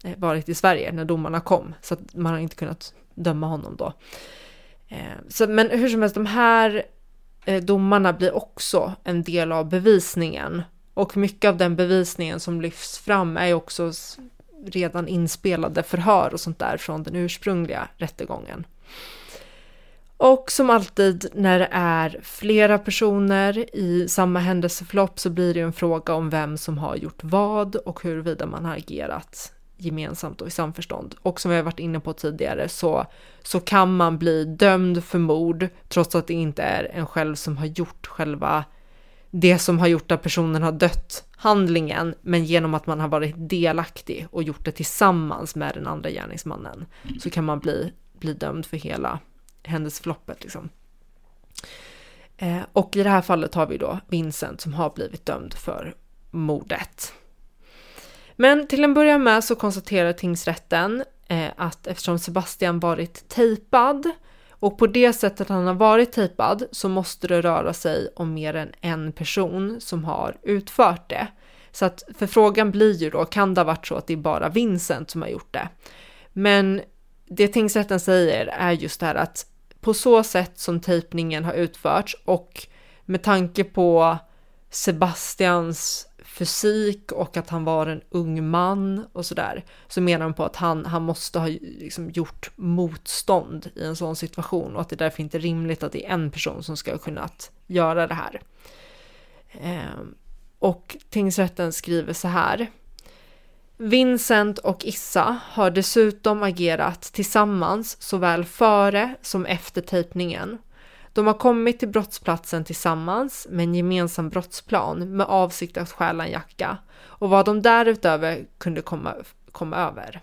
eh, varit i Sverige när domarna kom så att man har inte kunnat döma honom då. Eh, så, men hur som helst, de här eh, domarna blir också en del av bevisningen och mycket av den bevisningen som lyfts fram är ju också redan inspelade förhör och sånt där från den ursprungliga rättegången. Och som alltid när det är flera personer i samma händelseförlopp så blir det en fråga om vem som har gjort vad och huruvida man har agerat gemensamt och i samförstånd. Och som vi har varit inne på tidigare så, så kan man bli dömd för mord trots att det inte är en själv som har gjort själva det som har gjort att personen har dött handlingen, men genom att man har varit delaktig och gjort det tillsammans med den andra gärningsmannen så kan man bli, bli dömd för hela händelseförloppet. Liksom. Eh, och i det här fallet har vi då Vincent som har blivit dömd för mordet. Men till en början med så konstaterar tingsrätten eh, att eftersom Sebastian varit tejpad och på det sättet han har varit tejpad så måste det röra sig om mer än en person som har utfört det. Så att förfrågan blir ju då, kan det ha varit så att det är bara Vincent som har gjort det? Men det tingsrätten säger är just det här att på så sätt som tejpningen har utförts och med tanke på Sebastians fysik och att han var en ung man och sådär så menar de på att han, han måste ha liksom gjort motstånd i en sån situation och att det därför inte är rimligt att det är en person som ska ha kunnat göra det här. Ehm, och tingsrätten skriver så här. Vincent och Issa har dessutom agerat tillsammans såväl före som efter tejpningen. De har kommit till brottsplatsen tillsammans med en gemensam brottsplan med avsikt att stjäla en jacka och vad de därutöver kunde komma, komma över.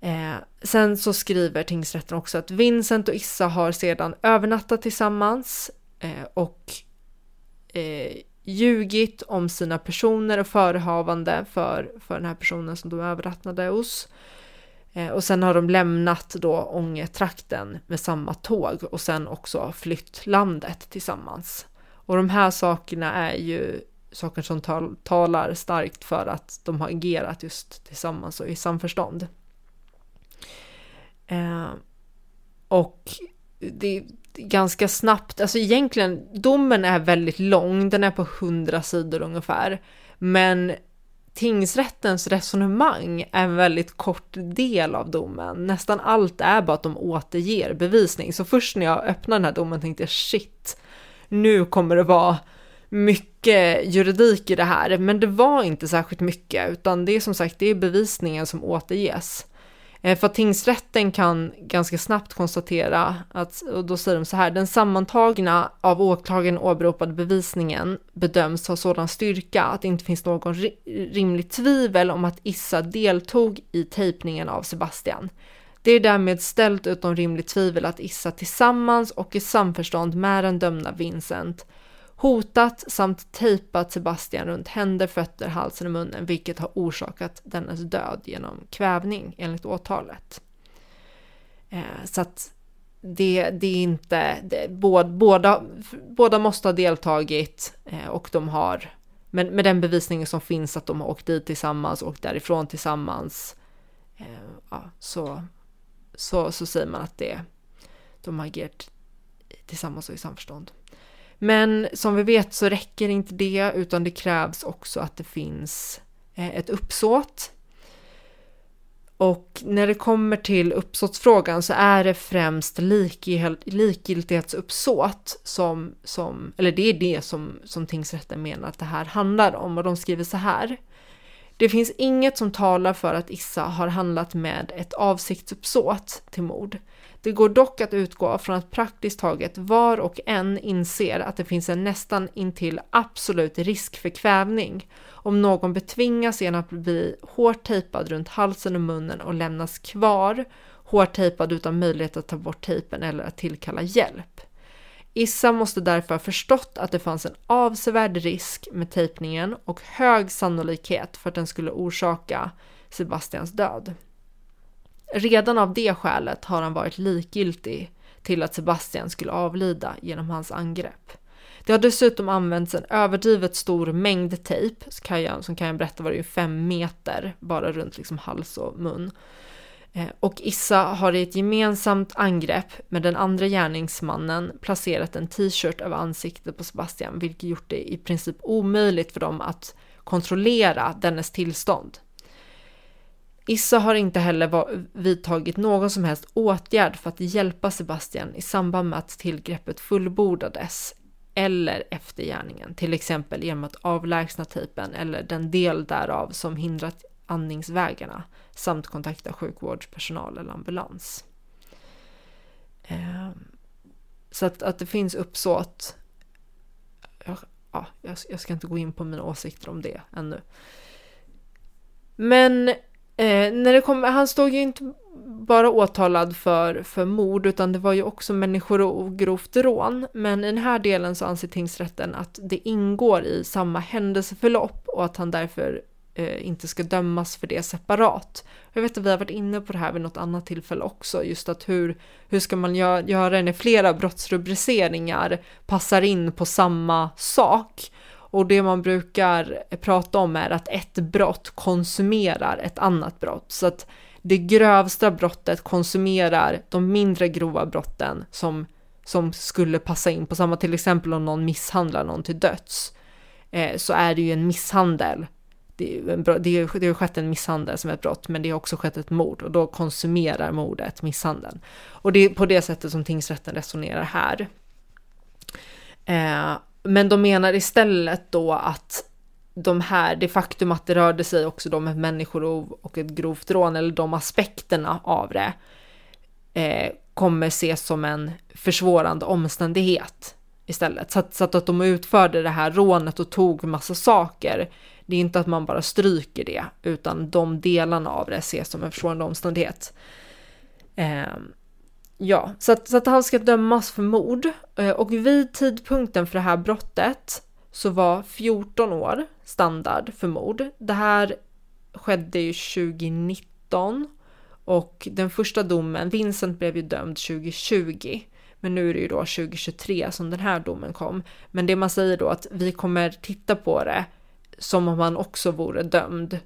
Eh, sen så skriver tingsrätten också att Vincent och Issa har sedan övernattat tillsammans eh, och eh, ljugit om sina personer och förehavande för, för den här personen som de övernattade hos. Eh, och sen har de lämnat då Ångetrakten med samma tåg och sen också flytt landet tillsammans. Och de här sakerna är ju saker som tal talar starkt för att de har agerat just tillsammans och i samförstånd. Eh, och det är ganska snabbt, alltså egentligen domen är väldigt lång, den är på 100 sidor ungefär. Men tingsrättens resonemang är en väldigt kort del av domen. Nästan allt är bara att de återger bevisning. Så först när jag öppnade den här domen tänkte jag shit, nu kommer det vara mycket juridik i det här. Men det var inte särskilt mycket, utan det är som sagt, det är bevisningen som återges. Eh, för att tingsrätten kan ganska snabbt konstatera att, och då säger de så här, den sammantagna av åklagaren åberopade bevisningen bedöms ha sådan styrka att det inte finns någon rimligt tvivel om att Issa deltog i tejpningen av Sebastian. Det är därmed ställt utom rimligt tvivel att Issa tillsammans och i samförstånd med den dömda Vincent hotat samt tejpat Sebastian runt händer, fötter, halsen och munnen, vilket har orsakat dennes död genom kvävning enligt åtalet. Eh, så att det, det är inte, det, båda, båda måste ha deltagit eh, och de har, men med den bevisningen som finns att de har åkt dit tillsammans och därifrån tillsammans, eh, ja, så, så, så säger man att det, de har agerat tillsammans och i samförstånd. Men som vi vet så räcker inte det utan det krävs också att det finns eh, ett uppsåt. Och när det kommer till uppsåtsfrågan så är det främst likgiltighetsuppsåt som, som eller det är det som, som tingsrätten menar att det här handlar om och de skriver så här. Det finns inget som talar för att Issa har handlat med ett avsiktsuppsåt till mord. Det går dock att utgå från att praktiskt taget var och en inser att det finns en nästan intill absolut risk för kvävning om någon betvingas genom att bli hårt tejpad runt halsen och munnen och lämnas kvar hårt tejpad utan möjlighet att ta bort tejpen eller att tillkalla hjälp. Issa måste därför ha förstått att det fanns en avsevärd risk med tejpningen och hög sannolikhet för att den skulle orsaka Sebastians död. Redan av det skälet har han varit likgiltig till att Sebastian skulle avlida genom hans angrepp. Det har dessutom använts en överdrivet stor mängd tejp, som kan jag berätta var det ju fem meter bara runt liksom hals och mun. Eh, och Issa har i ett gemensamt angrepp med den andra gärningsmannen placerat en t-shirt över ansiktet på Sebastian, vilket gjort det i princip omöjligt för dem att kontrollera dennes tillstånd. Issa har inte heller vidtagit någon som helst åtgärd för att hjälpa Sebastian i samband med att tillgreppet fullbordades eller efter gärningen, till exempel genom att avlägsna tejpen eller den del därav som hindrat andningsvägarna samt kontakta sjukvårdspersonal eller ambulans. Ehm, så att, att det finns uppsåt, ja, jag ska inte gå in på mina åsikter om det ännu. Men Eh, när det kom, han stod ju inte bara åtalad för, för mord utan det var ju också människor och grovt rån. Men i den här delen så anser tingsrätten att det ingår i samma händelseförlopp och att han därför eh, inte ska dömas för det separat. Jag vet att vi har varit inne på det här vid något annat tillfälle också, just att hur, hur ska man gö göra när flera brottsrubriceringar passar in på samma sak? Och det man brukar prata om är att ett brott konsumerar ett annat brott. Så att det grövsta brottet konsumerar de mindre grova brotten som, som skulle passa in på samma, till exempel om någon misshandlar någon till döds, eh, så är det ju en misshandel. Det, är en, det, det har skett en misshandel som ett brott, men det har också skett ett mord och då konsumerar mordet misshandeln. Och det är på det sättet som tingsrätten resonerar här. Eh, men de menar istället då att de här, det faktum att det rörde sig också då om ett människorov och ett grovt rån, eller de aspekterna av det, eh, kommer ses som en försvårande omständighet istället. Så att, så att de utförde det här rånet och tog massa saker, det är inte att man bara stryker det, utan de delarna av det ses som en försvårande omständighet. Eh, ja, så att, så att han ska dömas för mord. Eh, och vid tidpunkten för det här brottet så var 14 år standard för mord. Det här skedde ju 2019 och den första domen, Vincent blev ju dömd 2020. Men nu är det ju då 2023 som den här domen kom. Men det man säger då att vi kommer titta på det som om han också vore dömd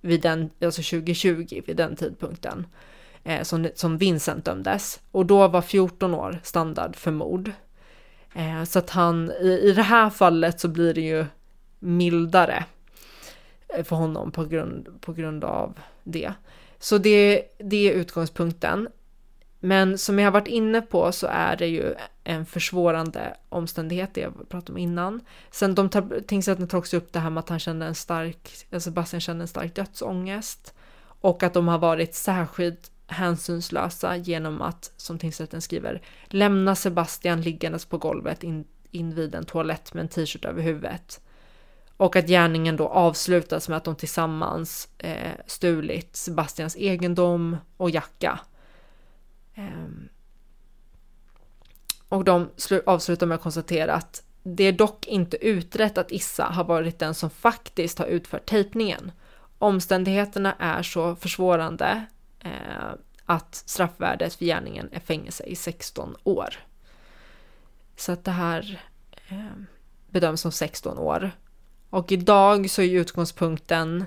vid den, alltså 2020, vid den tidpunkten eh, som, som Vincent dömdes. Och då var 14 år standard för mord. Eh, så att han, i, i det här fallet så blir det ju mildare eh, för honom på grund, på grund av det. Så det, det är utgångspunkten. Men som jag har varit inne på så är det ju en försvårande omständighet, det jag pratade om innan. Sen de tar, tingsrätten tar också upp det här med att han kände en stark, alltså Sebastian kände en stark dödsångest. Och att de har varit särskilt hänsynslösa genom att, som tingsrätten skriver, lämna Sebastian liggandes på golvet in, invid en toalett med en t-shirt över huvudet. Och att gärningen då avslutas med att de tillsammans eh, stulit Sebastians egendom och jacka. Eh, och de avslutar med att konstatera att det är dock inte utrett att Issa har varit den som faktiskt har utfört tejpningen. Omständigheterna är så försvårande eh, att straffvärdet för gärningen är fängelse i 16 år. Så att det här eh, bedöms som 16 år. Och idag så är utgångspunkten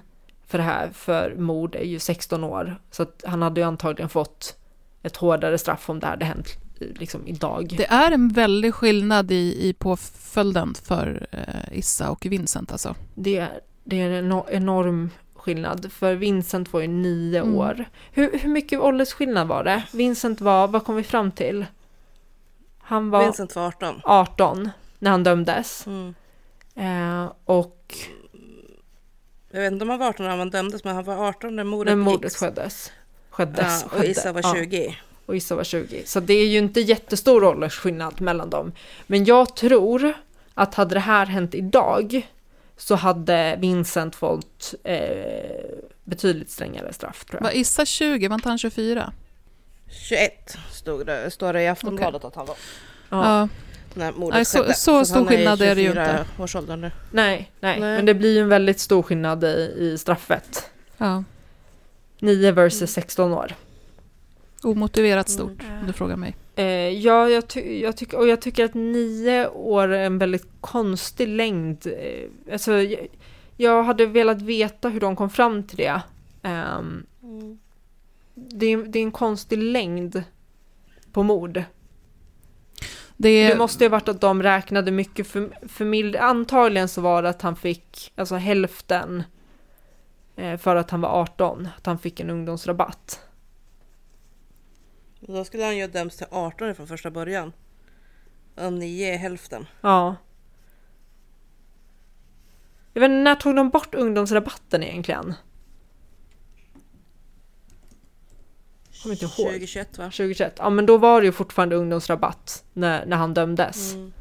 för det här för mord är ju 16 år. Så att han hade ju antagligen fått ett hårdare straff om det hade hänt liksom idag. Det är en väldig skillnad i, i påföljden för eh, Issa och Vincent alltså. Det, det är en enorm skillnad, för Vincent var ju nio mm. år. Hur, hur mycket åldersskillnad var det? Vincent var, vad kom vi fram till? Han var Vincent var 18. 18 när han dömdes. Mm. Eh, och... Jag vet inte om han var 18 när han dömdes, men han var 18 när mordet, när mordet skeddes. skeddes. Ja, och Issa var 20. Ja, och Issa var 20. Så det är ju inte jättestor åldersskillnad mellan dem. Men jag tror att hade det här hänt idag så hade Vincent fått eh, betydligt strängare straff. Tror jag. Var Issa 20? Var inte han 24? 21 stod det, står det i Aftonbladet okay. att han var. Ja. När mordet så, så, så stor skillnad är det ju inte. Års ålder nu. Nej, nej, nej, men det blir ju en väldigt stor skillnad i, i straffet. Ja. 9 versus 16 år. Omotiverat stort, mm. om du frågar mig. Eh, ja, jag, ty jag, tycker, och jag tycker att nio år är en väldigt konstig längd. Eh, alltså, jag, jag, hade velat veta hur de kom fram till det. Um, mm. det, är, det är en konstig längd på mord. Det, det, måste ju varit att de räknade mycket för, för mild. Antagligen så var det att han fick alltså hälften eh, för att han var 18. Att han fick en ungdomsrabatt. Då skulle han ju dömts till 18 från första början. Om 9 är hälften. Ja. Jag vet inte, när tog de bort ungdomsrabatten egentligen? Kommer inte ihåg. 2021 va? 2021. Ja men då var det ju fortfarande ungdomsrabatt när, när han dömdes. Mm.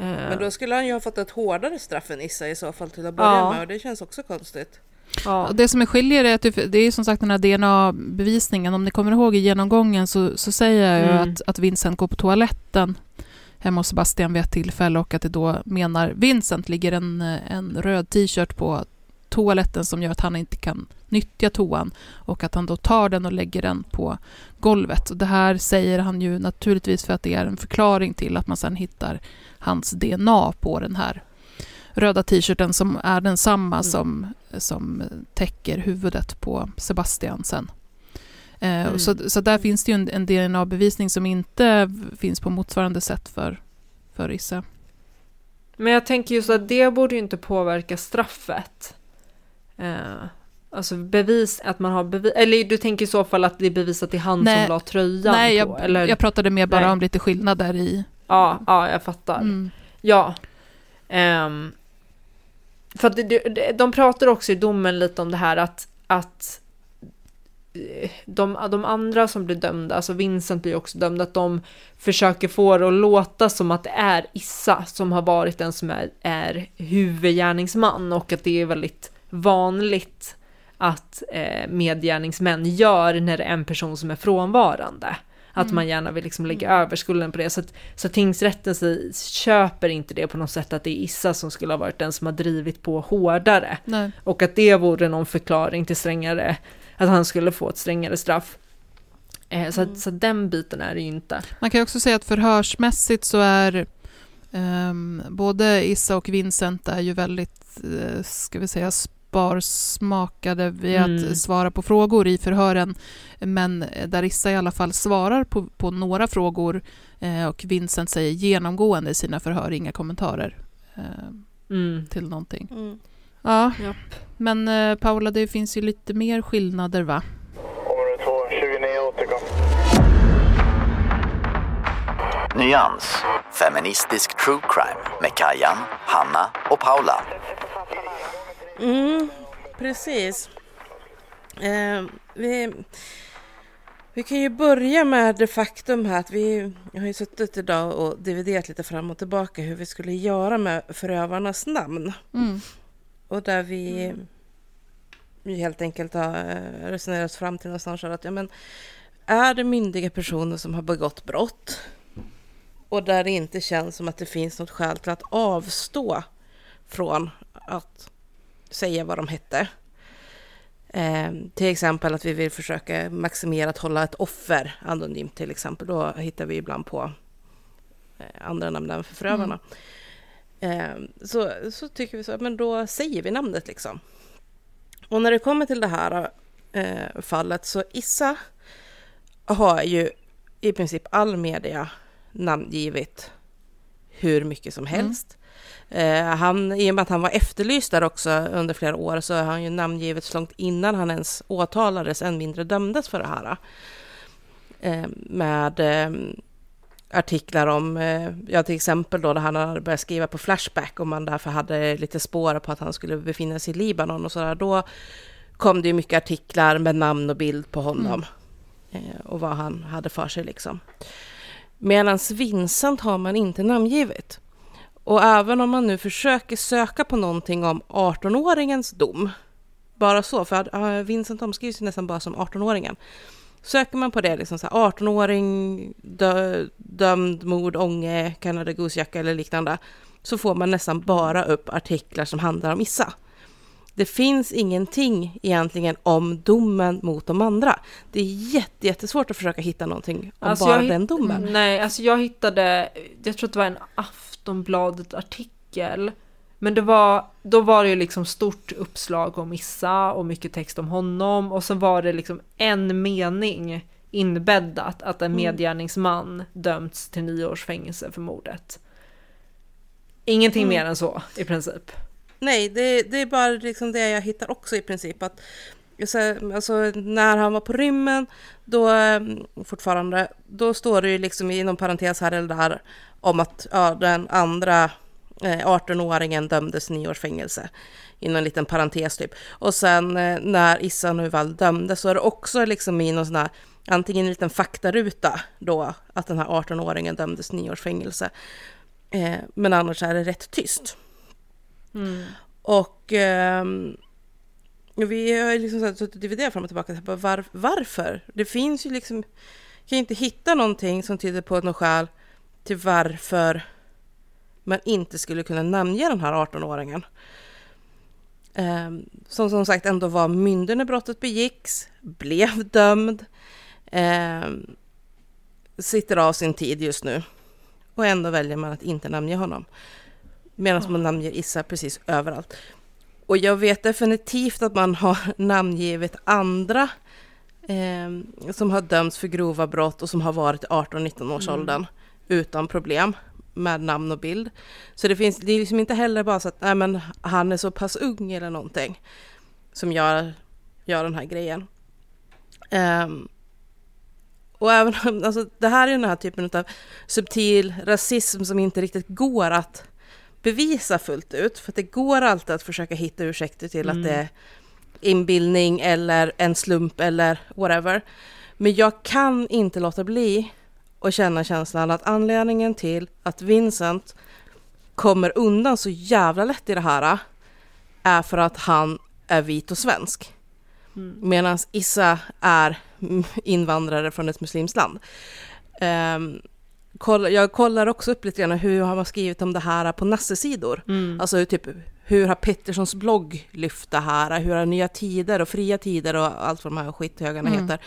Uh. Men då skulle han ju ha fått ett hårdare straff än Issa i så fall till att börja ja. med och det känns också konstigt. Ja. Det som är skiljer är att det är som sagt den här DNA-bevisningen. Om ni kommer ihåg i genomgången så, så säger jag mm. ju att, att Vincent går på toaletten hemma hos Sebastian vid ett tillfälle och att det då menar Vincent ligger en, en röd t-shirt på toaletten som gör att han inte kan nyttja toan och att han då tar den och lägger den på golvet. Och det här säger han ju naturligtvis för att det är en förklaring till att man sen hittar hans DNA på den här röda t-shirten som är densamma mm. som, som täcker huvudet på Sebastian sen. Eh, mm. Så, så där finns det ju en, en DNA-bevisning som inte finns på motsvarande sätt för, för Issa. Men jag tänker just att det borde ju inte påverka straffet. Eh, alltså bevis, att man har bevis, eller du tänker i så fall att det är bevisat i han nej, som la tröjan nej, på? Nej, eller? jag pratade mer bara nej. om lite skillnader i... Ja, ja jag fattar. Mm. Ja. Um, för att de pratar också i domen lite om det här att, att eh, de, de andra som blir dömda, alltså Vincent blir också dömd, att de försöker få det att låta som att det är Issa som har varit den som är, är huvudgärningsman och att det är väldigt vanligt att eh, medgärningsmän gör när det är en person som är frånvarande. Att man gärna vill liksom lägga över skulden på det. Så, att, så tingsrätten sig, köper inte det på något sätt att det är Issa som skulle ha varit den som har drivit på hårdare. Nej. Och att det vore någon förklaring till strängare, att han skulle få ett strängare straff. Eh, så, att, så att den biten är det ju inte. Man kan ju också säga att förhörsmässigt så är ehm, både Issa och Vincent är ju väldigt, eh, ska vi säga, sparsmakade vid Mm. att svara på frågor i förhören. Men där Issa i alla fall svarar på, på några frågor eh, och Vincent säger genomgående i sina förhör inga kommentarer eh, Mm. till någonting. Mm. Ja, Japp. men eh, Paula, det finns ju lite mer skillnader va? Område 2, 29 återkom. Nyans. Feministisk true crime med Kajan, Hanna och Paula. Mm, precis. Eh, vi, vi kan ju börja med det faktum här att vi har ju suttit idag och dividerat lite fram och tillbaka hur vi skulle göra med förövarnas namn. Mm. Och där vi vi helt enkelt har eh, resonerat fram till någonstans att ja, men, är det myndiga personer som har begått brott och där det inte känns som att det finns något skäl till att avstå från att säga vad de hette. Eh, till exempel att vi vill försöka maximera att hålla ett offer anonymt till exempel. Då hittar vi ibland på eh, andra namn än för förövarna. Eh, så, så tycker vi så, men då säger vi namnet liksom. Och när det kommer till det här eh, fallet så Issa har ju i princip all media namngivit hur mycket som helst. Eh, han, I och med att han var efterlyst där också under flera år så har han ju namngivits långt innan han ens åtalades, än mindre dömdes för det här. Eh, med eh, artiklar om, eh, ja till exempel då när han hade börjat skriva på Flashback och man därför hade lite spår på att han skulle befinna sig i Libanon och sådär. Då kom det ju mycket artiklar med namn och bild på honom eh, och vad han hade för sig liksom. Medan Vincent har man inte namngivit. Och även om man nu försöker söka på någonting om 18-åringens dom, bara så, för att, Vincent omskrivs ju nästan bara som 18-åringen. Söker man på det, liksom så här 18-åring, dö, dömd, mord, ånge, Canada Goose-jacka eller liknande, så får man nästan bara upp artiklar som handlar om Issa. Det finns ingenting egentligen om domen mot de andra. Det är jätte, jättesvårt att försöka hitta någonting om Alltså, bara hitt- den domen. Nej, alltså jag hittade, jag tror att det var en Aftonbladet-artikel. Men det var, då var det ju liksom stort uppslag om Issa och mycket text om honom. Och så var det liksom en mening inbäddat att en medgärningsman dömts till nio års fängelse för mordet. Ingenting mer än så i princip. Nej, det, det är bara liksom det jag hittar också i princip. Att, så, alltså, när han var på rymmen, då eh, fortfarande, då står det ju liksom inom parentes här eller där om att ja, den andra eh, 18-åringen dömdes nio års fängelse. Inom en liten parentes typ. Och sen eh, när Issa nu väl dömdes så är det också liksom i någon sån här, antingen en liten faktaruta då, att den här 18-åringen dömdes nio års fängelse. Eh, men annars är det rätt tyst. Och ehm, vi har liksom så suttit och dividerat fram och tillbaka. så Var, varför? Det finns ju liksom... Jag kan inte hitta någonting som tyder på något skäl till varför man inte skulle kunna namnge den här 18-åringen. Ehm, som som sagt ändå var myndig när brottet begicks, blev dömd, ehm, sitter av sin tid just nu. Och ändå väljer man att inte namnge honom. Medan man namnger Issa precis överallt. Och jag vet definitivt att man har namngivit andra eh, som har dömts för grova brott och som har varit i 18-19 års åldern utan problem med namn och bild. Så det finns, det är liksom inte heller bara så att nej, men han är så pass ung eller någonting som gör, gör den här grejen. Ehm, och även alltså, det här är den här typen av subtil rasism som inte riktigt går att bevisa fullt ut, för det går alltid att försöka hitta ursäkter till Mm. att det är inbildning eller en slump eller whatever. Men jag kan inte låta bli att känna känslan att anledningen till att Vincent kommer undan så jävla lätt i det här är för att han är vit och svensk. Mm. Medan Issa är invandrare från ett muslimskt land. Ehm, kolla, jag kollar också upp lite grann hur har man skrivit om det här på Nasse-sidor. Mm. Alltså typ hur har Petterssons blogg lyft det här? Hur har Nya Tider och Fria Tider och allt vad de här skithögarna Mm. heter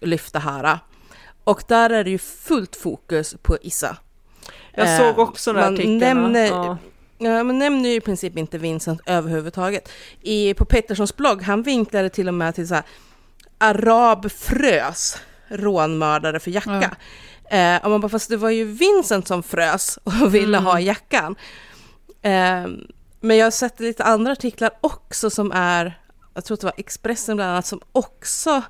lyft det här? Och där är det ju fullt fokus på Issa. Jag Eh, såg också den här man artikeln. nämner- ja. Ja, men nämner ju i princip inte Vincent överhuvudtaget. I, på Petterssons blogg, han vinklade till och med till så här, arab frös, rånmördare för jacka. Eh, och man bara, fast det var ju Vincent som frös och ville ha jackan. Eh, men jag har sett lite andra artiklar också som är, jag tror att det var Expressen bland annat, som också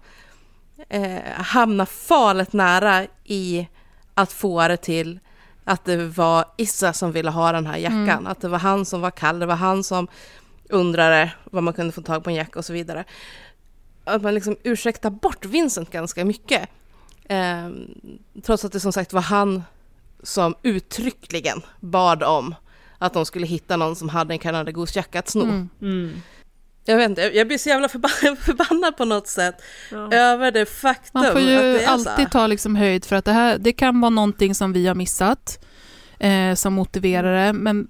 eh, hamnar farligt nära i att få det till att det var Issa som ville ha den här jackan. Mm. Att det var han som var kall, det var han som undrade vad man kunde få tag på en jacka och så vidare. Att man liksom ursäktar bort Vincent ganska mycket. Eh, trots att det som sagt var han som uttryckligen bad om att de skulle hitta någon som hade en Canada Goose-jacka att sno. Mm. Mm. Jag vet inte, jag- blir så jävla förba- förbannad på något sätt Ja. över det faktum Man får att ju det är så alltid ta liksom höjd för att det här det kan vara någonting som vi har missat eh, som motiverar det, men,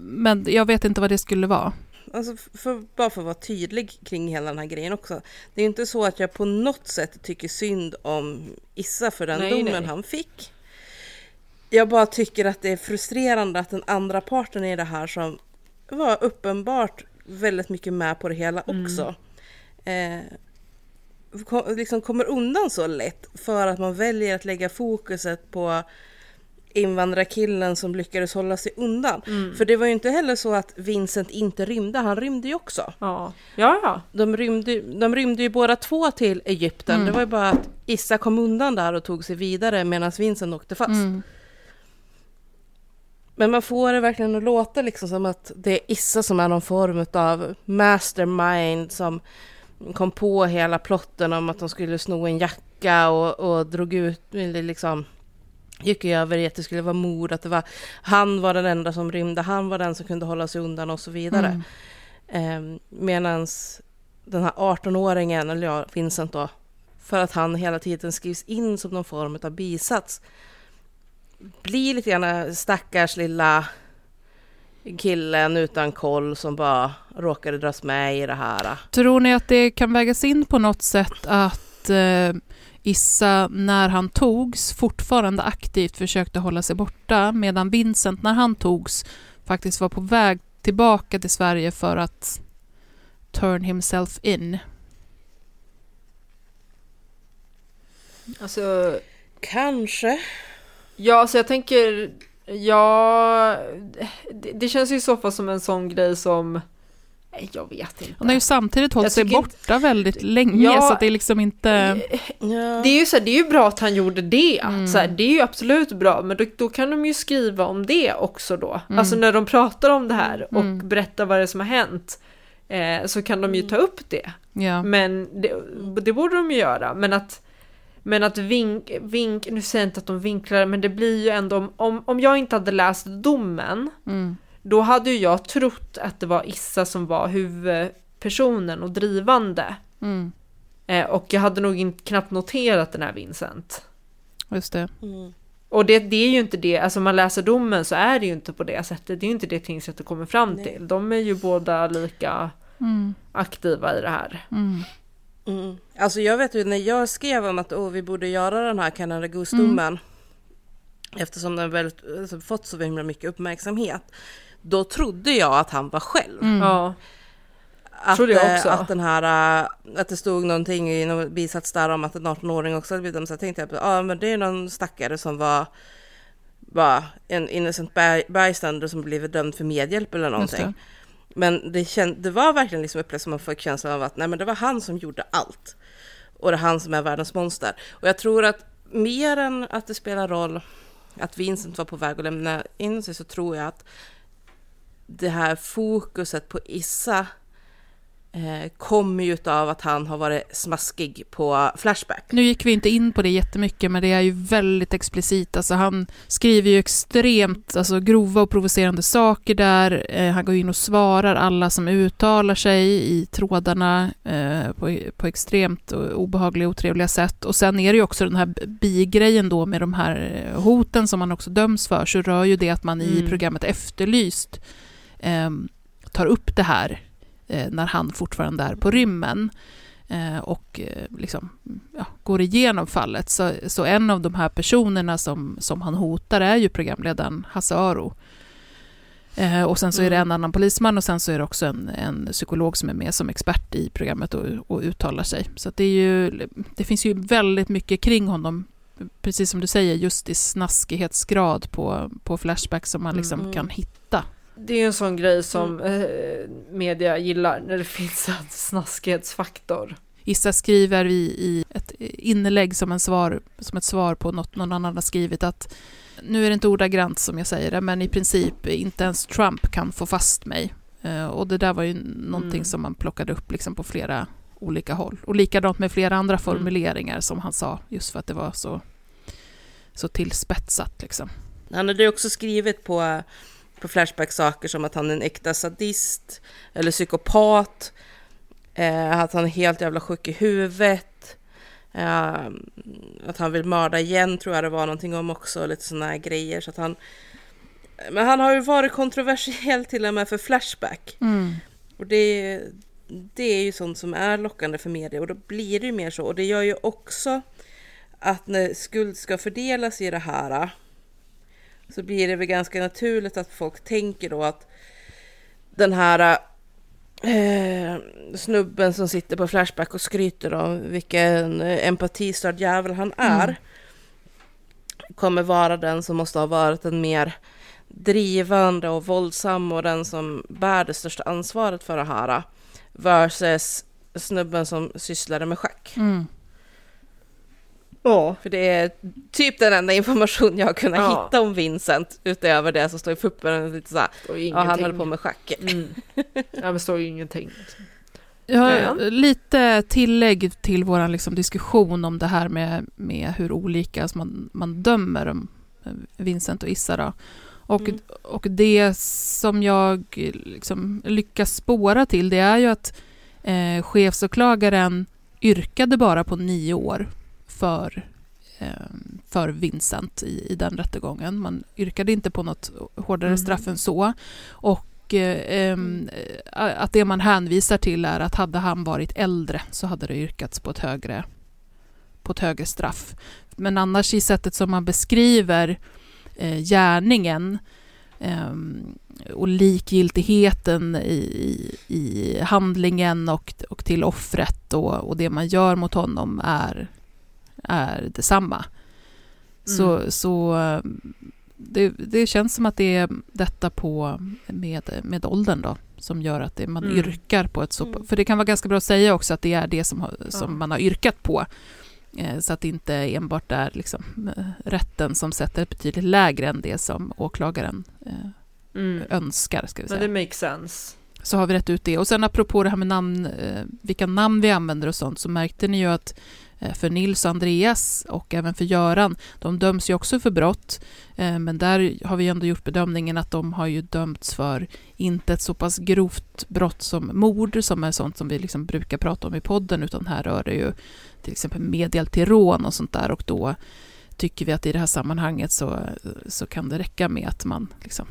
men jag vet inte vad det skulle vara. Alltså för, bara för att vara tydlig kring hela den här grejen också. Det är inte så att jag på något sätt tycker synd om Issa för den Nej, domen nej. han fick. Jag bara tycker att det är frustrerande att den andra parten i det här som var uppenbart väldigt mycket med på det hela också. Eh, kom, liksom kommer undan så lätt för att man väljer att lägga fokuset på invandrarkillen som lyckades hålla sig undan. För det var ju inte heller så att Vincent inte rymde, han rymde ju också. Ja. ja, ja. De rymde, de rymde ju båda två till Egypten. Mm. Det var ju bara att Issa kom undan där och tog sig vidare medan Vincent åkte fast. Mm. Men man får det verkligen att låta liksom som att det är Issa som är någon form av mastermind som kom på hela plotten om att de skulle sno en jacka och, och drog ut, liksom gick över i att det skulle vara mord, att det var han var den enda som rymde, han var den som kunde hålla sig undan och så vidare. Mm. Eh, Medan den här 18-åringen, eller ja, Vincent då, för att han hela tiden skrivs in som någon form av bisats, blir lite grann stackars lilla killen utan koll som bara råkade dras med i det här. Tror ni att det kan vägas in på något sätt att eh, Issa, när han togs, fortfarande aktivt försökte hålla sig borta, medan Vincent, när han togs, faktiskt var på väg tillbaka till Sverige för att turn himself in? Alltså, Kanske. ja, alltså jag tänker, ja, det, det känns ju i så fall som en sån grej som, jag vet inte. Han har ju samtidigt hållit sig tycker inte- borta väldigt länge, Ja. så det är liksom inte... Det är ju så här, det är ju bra att han gjorde det. Mm. Så här, det är ju absolut bra, men då, då kan de ju skriva om det också då. Mm. Alltså när de pratar om det här och Mm. berättar vad det är som har hänt. Eh, så kan de ju ta upp det. Ja. Men det, det borde de ju göra. Men att, men att vink, vink, nu säger jag inte att de vinklar men det blir ju ändå, om- om, om jag inte hade läst domen, Mm. Då hade ju jag trott att det var Issa som var huvudpersonen och drivande. Mm. Eh, och jag hade nog inte, knappt noterat den här Vincent. Just det. Mm. Och det, det är ju inte det, alltså om man läser domen så är det ju inte på det sättet. Det är ju inte det tingsrätten kommer fram Nej. till. De är ju båda lika Mm. aktiva i det här. Mm. Mm. Alltså jag vet ju när jag skrev om att oh, vi borde göra den här Canada Goose-domen eftersom den väl alltså, fått så himla mycket uppmärksamhet. Då trodde jag att han var själv. Mm. Ja. Att, Trodde jag eh, också. att den här, eh, att det stod någonting i någon bisats där om att en 18-åring också hade blivit dömd. Så jag tänkte jag, ja men det är någon stackare som var, var en innocent by- bystander som blivit dömd för medhjälp eller någonting. det. Men det, känd, det var verkligen liksom upplevt som man fick känslan av att nej men det var han som gjorde allt. Och det är han som är världens monster. Och jag tror att mer än att det spelar roll att Vincent var på väg att lämna in sig så tror jag att det här fokuset på Issa eh, kommer ju av att han har varit smaskig på Flashback. Nu gick vi inte in på det jättemycket, men det är ju väldigt explicit. Alltså han skriver ju extremt alltså, grova och provocerande saker där. Eh, han går in och svarar alla som uttalar sig i trådarna eh, på, på extremt obehagliga och otrevliga sätt. Och sen är det ju också den här bigrejen då med de här eh, hoten som man också döms för, så rör ju det att man i Mm. programmet Efterlyst eh, tar upp det här eh, när han fortfarande är på rymmen eh, och eh, liksom, ja, går igenom fallet. Så, så en av de här personerna som, som han hotar är ju programledaren Hasse Aro. Eh, och sen så är det en annan polisman och sen så är det också en, en psykolog som är med som expert i programmet och, och uttalar sig. Så det, ju, det finns ju väldigt mycket kring honom, precis som du säger, just i snaskighetsgrad på, på Flashback som man liksom Mm. kan hitta. Det är ju en sån grej som eh, media gillar, när det finns en snaskighetsfaktor. Issa skriver i, i ett inlägg som, en svar, som ett svar på något någon annan har skrivit att nu är det inte ordagrant som jag säger det, men i princip inte ens Trump kan få fast mig. Eh, och det där var ju någonting Mm. som man plockade upp liksom på flera olika håll. Och likadant med flera andra formuleringar som han sa, just för att det var så, så tillspetsat. Liksom. Han hade ju också skrivit på, på Flashback saker som att han är en äkta sadist eller psykopat, eh, att han är helt jävla sjuk i huvudet, eh, att han vill mörda igen tror jag det var någonting om också, lite sådana här grejer. Så att han, men han har ju varit kontroversiell till och med för Flashback. Och det, det är ju sånt som är lockande för media och då blir det ju mer så. Och det gör ju också att när skuld ska fördelas i det här så blir det väl ganska naturligt att folk tänker då att den här eh, snubben som sitter på Flashback och skryter om vilken eh, empatistörd jävel han är kommer vara den som måste ha varit den mer drivande och våldsam och den som bär det största ansvaret för det här versus snubben som sysslade med schack. Mm. Ja. För det är typ den enda information jag har kunnat Ja. hitta om Vincent utöver det som står i fuppen. Lite så här, ja, han höll på med schack. Mm. Ja, men står ju ingenting. Liksom. Ja, Ja. lite tillägg till vår liksom diskussion om det här med, med hur olika man, man dömer om eh, Vincent och Issa. Då. Och, Mm. och det som jag liksom lyckas spåra till det är ju att eh, chefsåklagaren yrkade bara på nio år för, eh, för Vincent i, i den rättegången. Man yrkade inte på något hårdare Mhm. straff än så. Och eh, eh, att det man hänvisar till är att hade han varit äldre så hade det yrkats på ett högre, på ett högre straff. Men annars i sättet som man beskriver eh, gärningen och likgiltigheten i, i, i handlingen och, och till offret och, och det man gör mot honom är, är detsamma. Så, Mm. så eh, det, det känns som att det är detta på med, med åldern då som gör att det, man Mm. yrkar på ett så... Mm. För det kan vara ganska bra att säga också att det är det som, som Ja. man har yrkat på. Eh, Så att det inte enbart är liksom, eh, rätten som sätter ett betydligt lägre än det som åklagaren Mm. önskar. Ska vi Men säga. det makes sense. Så har vi rätt ut det. Och sen apropå det här med namn, vilka namn vi använder och sånt, så märkte ni ju att Eh, för Nils och Andreas och även för Göran, de döms ju också för brott. Eh, men där har vi ändå gjort bedömningen att de har ju dömts för inte ett så pass grovt brott som mord, som är sånt som vi liksom brukar prata om i podden, utan här rör det ju till exempel medhjälp till rån och sånt där. Och då tycker vi att i det här sammanhanget så, så kan det räcka med att man liksom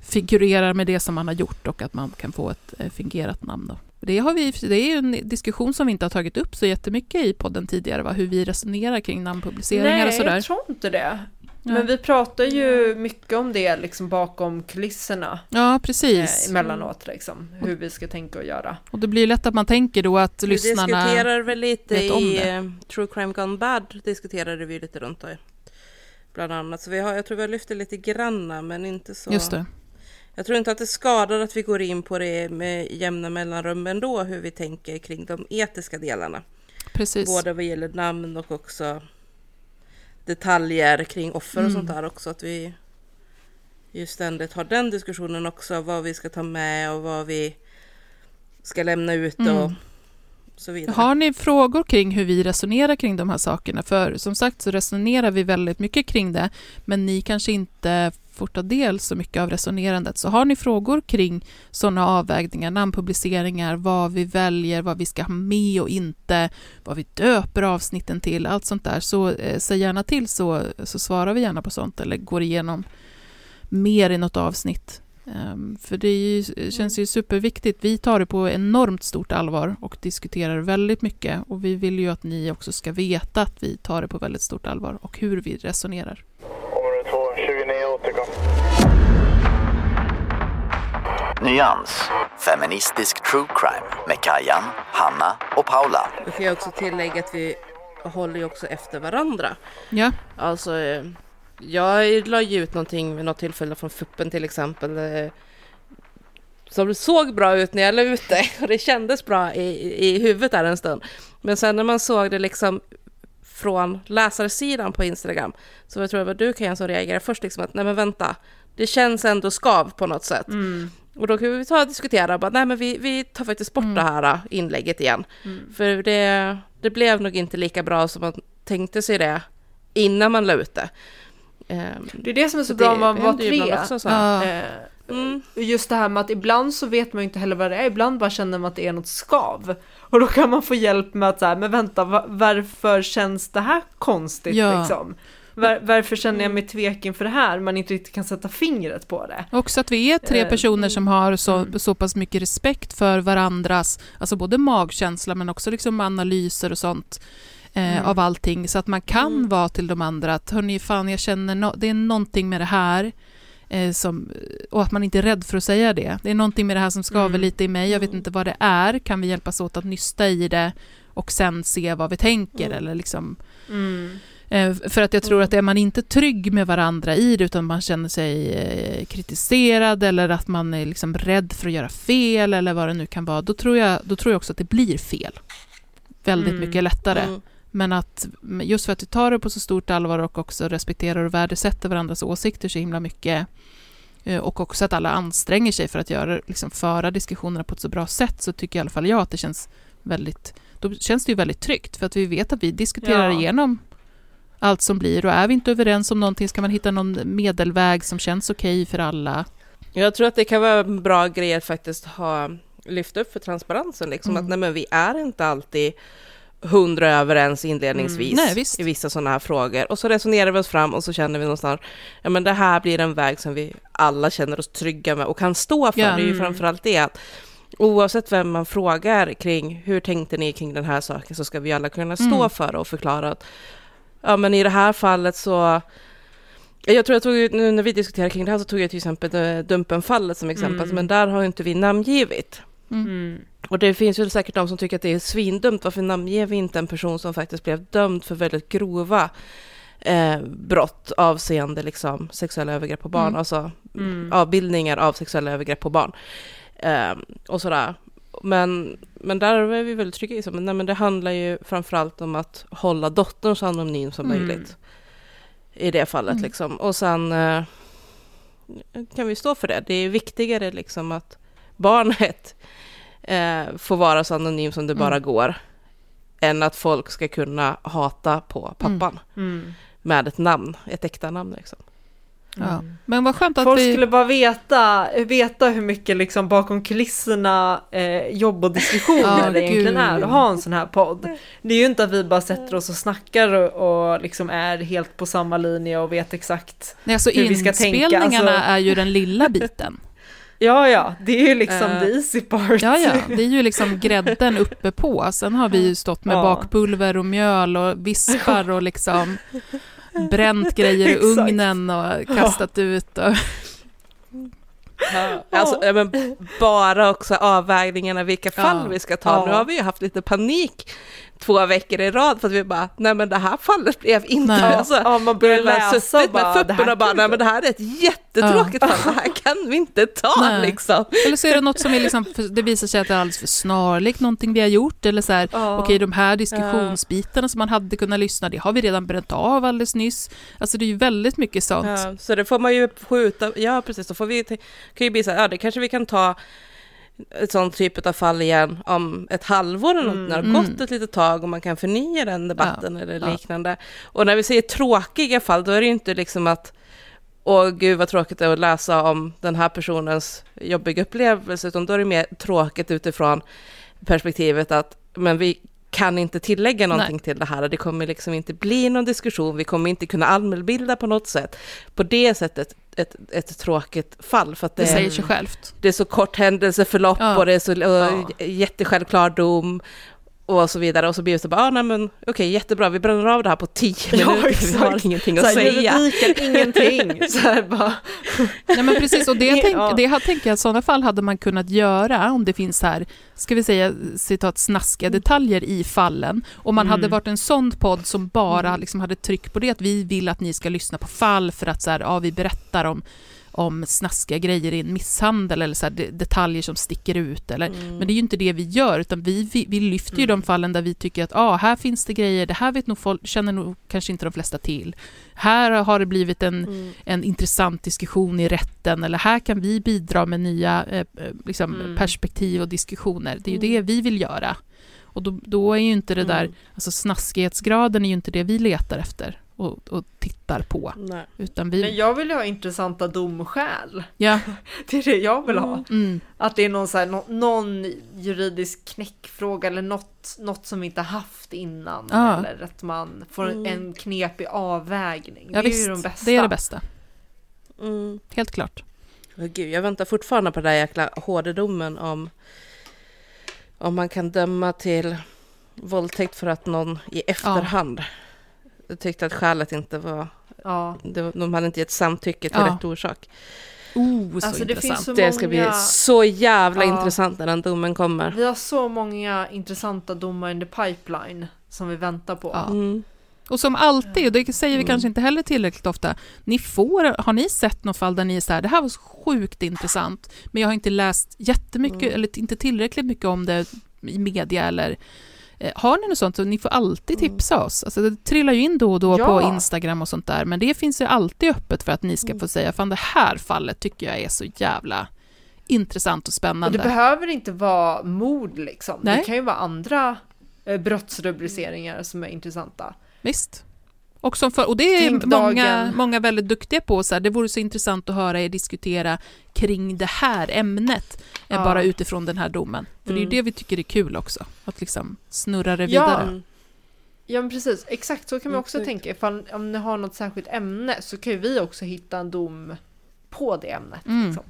figurerar med det som man har gjort och att man kan få ett eh, fingerat namn. Då. Det, har vi, det är ju en diskussion som vi inte har tagit upp så jättemycket i podden tidigare, va? hur vi resonerar kring namnpubliceringar Nej, och sådär. jag tror inte det. Ja. Men vi pratar ju mycket om det liksom bakom kulisserna Ja, precis. eh, emellanåt, liksom, hur vi ska tänka och göra. Och det blir lätt att man tänker då att Vi lyssnarna... diskuterar väl lite i eh, True Crime Gone Bad, diskuterade vi lite runt det. Bland annat, så vi har, jag tror vi har lyft det lite granna, men inte så... Just det. Jag tror inte att det skadar att vi går in på det med jämna mellanrum ändå, hur vi tänker kring de etiska delarna. Precis. Både vad gäller namn och också detaljer kring offer och Mm. sånt där också. Att vi ju ständigt har den diskussionen också, vad vi ska ta med och vad vi ska lämna ut och Mm. så vidare. Har ni frågor kring hur vi resonerar kring de här sakerna? För som sagt så resonerar vi väldigt mycket kring det, men ni kanske inte får ta del så mycket av resonerandet. Så har ni frågor kring sådana avvägningar, namnpubliceringar, vad vi väljer, vad vi ska ha med och inte, vad vi döper avsnitten till, allt sånt där, så eh, säg gärna till så, så svarar vi gärna på sånt eller går igenom mer i något avsnitt. Um, för det ju, eh, känns ju superviktigt. Vi tar det på enormt stort allvar och diskuterar väldigt mycket. Och vi vill ju att ni också ska veta att vi tar det på väldigt stort allvar och hur vi resonerar. Område 2, 29 återkom. Nyans, feministisk true crime med Kajan, Hanna och Paula. Då kan jag också tillägga att vi håller ju också efter varandra. Ja, Alltså, eh, jag la ju ut någonting vid något tillfälle från Fuppen till exempel. eh, Som såg bra ut när jag la ut det och det kändes bra i, i huvudet där en stund. Men sen när man såg det liksom från läsarsidan på Instagram så jag tror det var du Kajan som reagerade först liksom att nej men vänta, det känns ändå skav på något sätt. Och då kan vi ta och diskutera, bara, nej men vi, vi tar faktiskt bort det här äh, inlägget igen. För det, det blev nog inte lika bra som man tänkte sig det innan man la ut det. Ehm, Det är det som är så Så bra om man var tre. också så. Ja. Eh, mm, Just det här med att ibland så vet man ju inte heller vad det är, ibland bara känner man att det är något skav. Och då kan man få hjälp med att så här, men vänta, va- varför känns det här konstigt Ja. liksom? Var, varför känner jag mig tvek inför det här, man inte riktigt kan sätta fingret på det? också att vi är tre Eh, personer som har så, mm. så pass mycket respekt för varandras, alltså både magkänsla men också liksom analyser och sånt. Eh, Mm. av allting, så att man kan Mm. vara till de andra att hörni, fan jag känner no- det är någonting med det här eh, som, och att man inte är rädd för att säga det. Det är någonting med det här som skaver Mm. lite i mig, jag vet Mm. inte vad det är, kan vi hjälpas åt att nysta i det och sen se vad vi tänker Mm. eller liksom Mm. Eh, För att jag tror att är man inte trygg med varandra i det utan man känner sig eh, kritiserad eller att man är liksom rädd för att göra fel eller vad det nu kan vara, då tror jag, då tror jag också att det blir fel. Väldigt Mm. mycket lättare. mm. Men att just för att vi tar det på så stort allvar och också respekterar och värdesätter varandras åsikter så himla mycket eh, och också att alla anstränger sig för att göra, liksom, föra diskussionerna på ett så bra sätt så tycker i alla fall jag att det känns väldigt, då känns det ju väldigt tryggt för att vi vet att vi diskuterar Ja. igenom allt som blir och är vi inte överens om någonting ska man hitta någon medelväg som känns okej för alla. Jag tror att det kan vara en bra grej att faktiskt ha lyft upp för transparensen, liksom Mm. att nej men vi är inte alltid hundra överens inledningsvis Mm. Nej, visst. i vissa sådana här frågor. Och så resonerar vi oss fram och så känner vi någonstans, ja men det här blir en väg som vi alla känner oss trygga med och kan stå för. Ja. Det är ju Mm. framförallt det att oavsett vem man frågar kring hur tänkte ni kring den här saken så ska vi alla kunna stå Mm. för och förklara att ja men i det här fallet så jag tror jag tog, nu när vi diskuterade kring det här så tog jag till exempel Dumpenfallet som exempel, Mm. men där har ju inte vi namngivit. Mm. Och det finns ju säkert de som tycker att det är svindumt, varför namnger vi inte en person som faktiskt blev dömd för väldigt grova eh, brott avseende liksom sexuella övergrepp på barn, Mm. alltså Mm. avbildningar av sexuella övergrepp på barn. Eh, och sådär. Men, men där är vi väldigt trygga i, så, men, nej, men det handlar ju framförallt om att hålla dottern så anonym som Mm. möjligt. I det fallet Mm. liksom. Och sen eh, kan vi stå för det. Det är viktigare liksom att barnet eh, får vara så anonym som det bara Mm. går. Än att folk ska kunna hata på pappan Mm. med ett namn, ett äkta namn liksom. Ja. Men vad skönt att Folk vi... skulle bara veta, veta hur mycket liksom bakom kulisserna eh, jobb och diskussioner Ja, det egentligen gud. är att ha en sån här podd. Det är ju inte att vi bara sätter oss och snackar och, och liksom är helt på samma linje och vet exakt. Nej, alltså hur vi ska tänka, inspelningarna alltså- är ju den lilla biten. Ja, ja, det är ju liksom Eh, the easy part. Ja, ja, det är ju liksom grädden uppe på. Sen har vi ju stått med Ja. bakpulver och mjöl och vispar och liksom bränt grejer i ugnen och kastat ut. Och... Alltså, ja, men bara också avvägningarna vilka fall Ja. vi ska ta. Ja. Nu har vi ju haft lite panik två veckor i rad för att vi bara, nej men det här fallet blev inte... Nej. Alltså, Ja, man börjar har läsa suttit och bara, med det här fupporna och bara, nej men det här är ett jättetråkigt fall, det här kan vi inte ta Nej. liksom. Eller så är det något som är liksom, för det visar sig att det är alldeles för snarlikt någonting vi har gjort. Eller så här, Ja. okej de här diskussionsbitarna som man hade kunnat lyssna, det har vi redan bränt av alldeles nyss. Alltså det är ju väldigt mycket sånt. Ja, så det får man ju skjuta, ja precis, då får vi, kan ju bli så här, ja det kanske vi kan ta ett sånt typ av fall igen om ett halvår eller något, när det har Mm. gått ett litet tag och man kan förnya den debatten eller ja. liknande. Och när vi säger tråkiga fall, då är det ju inte liksom att åh gud vad tråkigt det är att läsa om den här personens jobbiga upplevelse, utan då är det mer tråkigt utifrån perspektivet att men vi kan inte tillägga någonting till det här, det kommer liksom inte bli någon diskussion, vi kommer inte kunna allmänbilda på något sätt. På det sättet ett, ett tråkigt fall, för att det, Det säger sig självt. det är så kort händelseförlopp Ja. och det är så och Ja. jättesjälvklar dom och så vidare. Och så blir det så bara, ah, nej men okej, jättebra, vi bränner av det här på tio Ja, minuter, vi exakt. har ingenting Så att här, säga. Juridiken, ingenting. Så här, bara, Nej men precis, och det, tänk, Ja. det här tänker jag, i sådana fall hade man kunnat göra om det finns här, ska vi säga citat snaskiga detaljer i fallen. Om man hade varit en sån podd som bara liksom hade tryck på det, att vi vill att ni ska lyssna på fall för att så här, ja, vi berättar om om snaskiga grejer i en misshandel eller så här, de- detaljer som sticker ut. Eller, Men det är ju inte det vi gör, utan vi, vi, vi lyfter ju de fallen där vi tycker att ah, här finns det grejer, det här vet nog folk, känner nog kanske inte de flesta till. Här har det blivit en, en intressant diskussion i rätten, eller här kan vi bidra med nya eh, eh, liksom, Mm. perspektiv och diskussioner. Det är ju det vi vill göra. Och då, då är ju inte det där, Mm. alltså snaskighetsgraden är ju inte det vi letar efter och, och tittar på. Nej. Utan vi, Men jag vill ju ha intressanta domskäl. ja, Det är det jag vill ha. mm, Att det är någon, så här, nå- någon juridisk knäckfråga eller något, något som vi inte haft innan. Ja. Eller att man får en, en knepig avvägning. ja det är visst, ju de bästa. det är det bästa. Mm. Helt klart. Åh, gud, jag väntar fortfarande på den där jäkla HD-domen om, om man kan döma till våldtäkt för att någon i efterhand tyckte att skälet inte var, Ja. det, var- de hade inte gett samtycke till Ja. rätt orsak. Oh, så Alltså, det finns intressant. så Det ska bli många- så jävla Ja. intressant när den domen kommer. Vi har så många intressanta domar in the pipeline som vi väntar på. Ja. Mm. Och som alltid, och det säger vi Mm. kanske inte heller tillräckligt ofta, ni får, har ni sett något fall där ni är så här, det här var så sjukt intressant, men jag har inte läst jättemycket, Mm. eller inte tillräckligt mycket om det i media eller har ni något sånt så ni får alltid Mm. tipsa oss. Alltså det trillar ju in då och då Ja. på Instagram och sånt där, men det finns ju alltid öppet för att ni ska Mm. få säga, fan det här fallet tycker jag är så jävla intressant och Och spännande. det behöver inte vara mord liksom. Det Nej. kan ju vara andra eh, brottsrubriceringar som är intressanta. Visst. Och, som för, och det är många, många väldigt duktiga på. Så här, det vore så intressant att höra er diskutera kring det här ämnet, eh, Ja. bara utifrån den här domen. För det är ju Mm. det vi tycker är kul också, att liksom snurra det Ja. vidare. Mm. Ja men precis, exakt så kan man också Exakt. tänka. Ifall, om ni har något särskilt ämne så kan ju vi också hitta en dom på det ämnet. Mm. Liksom.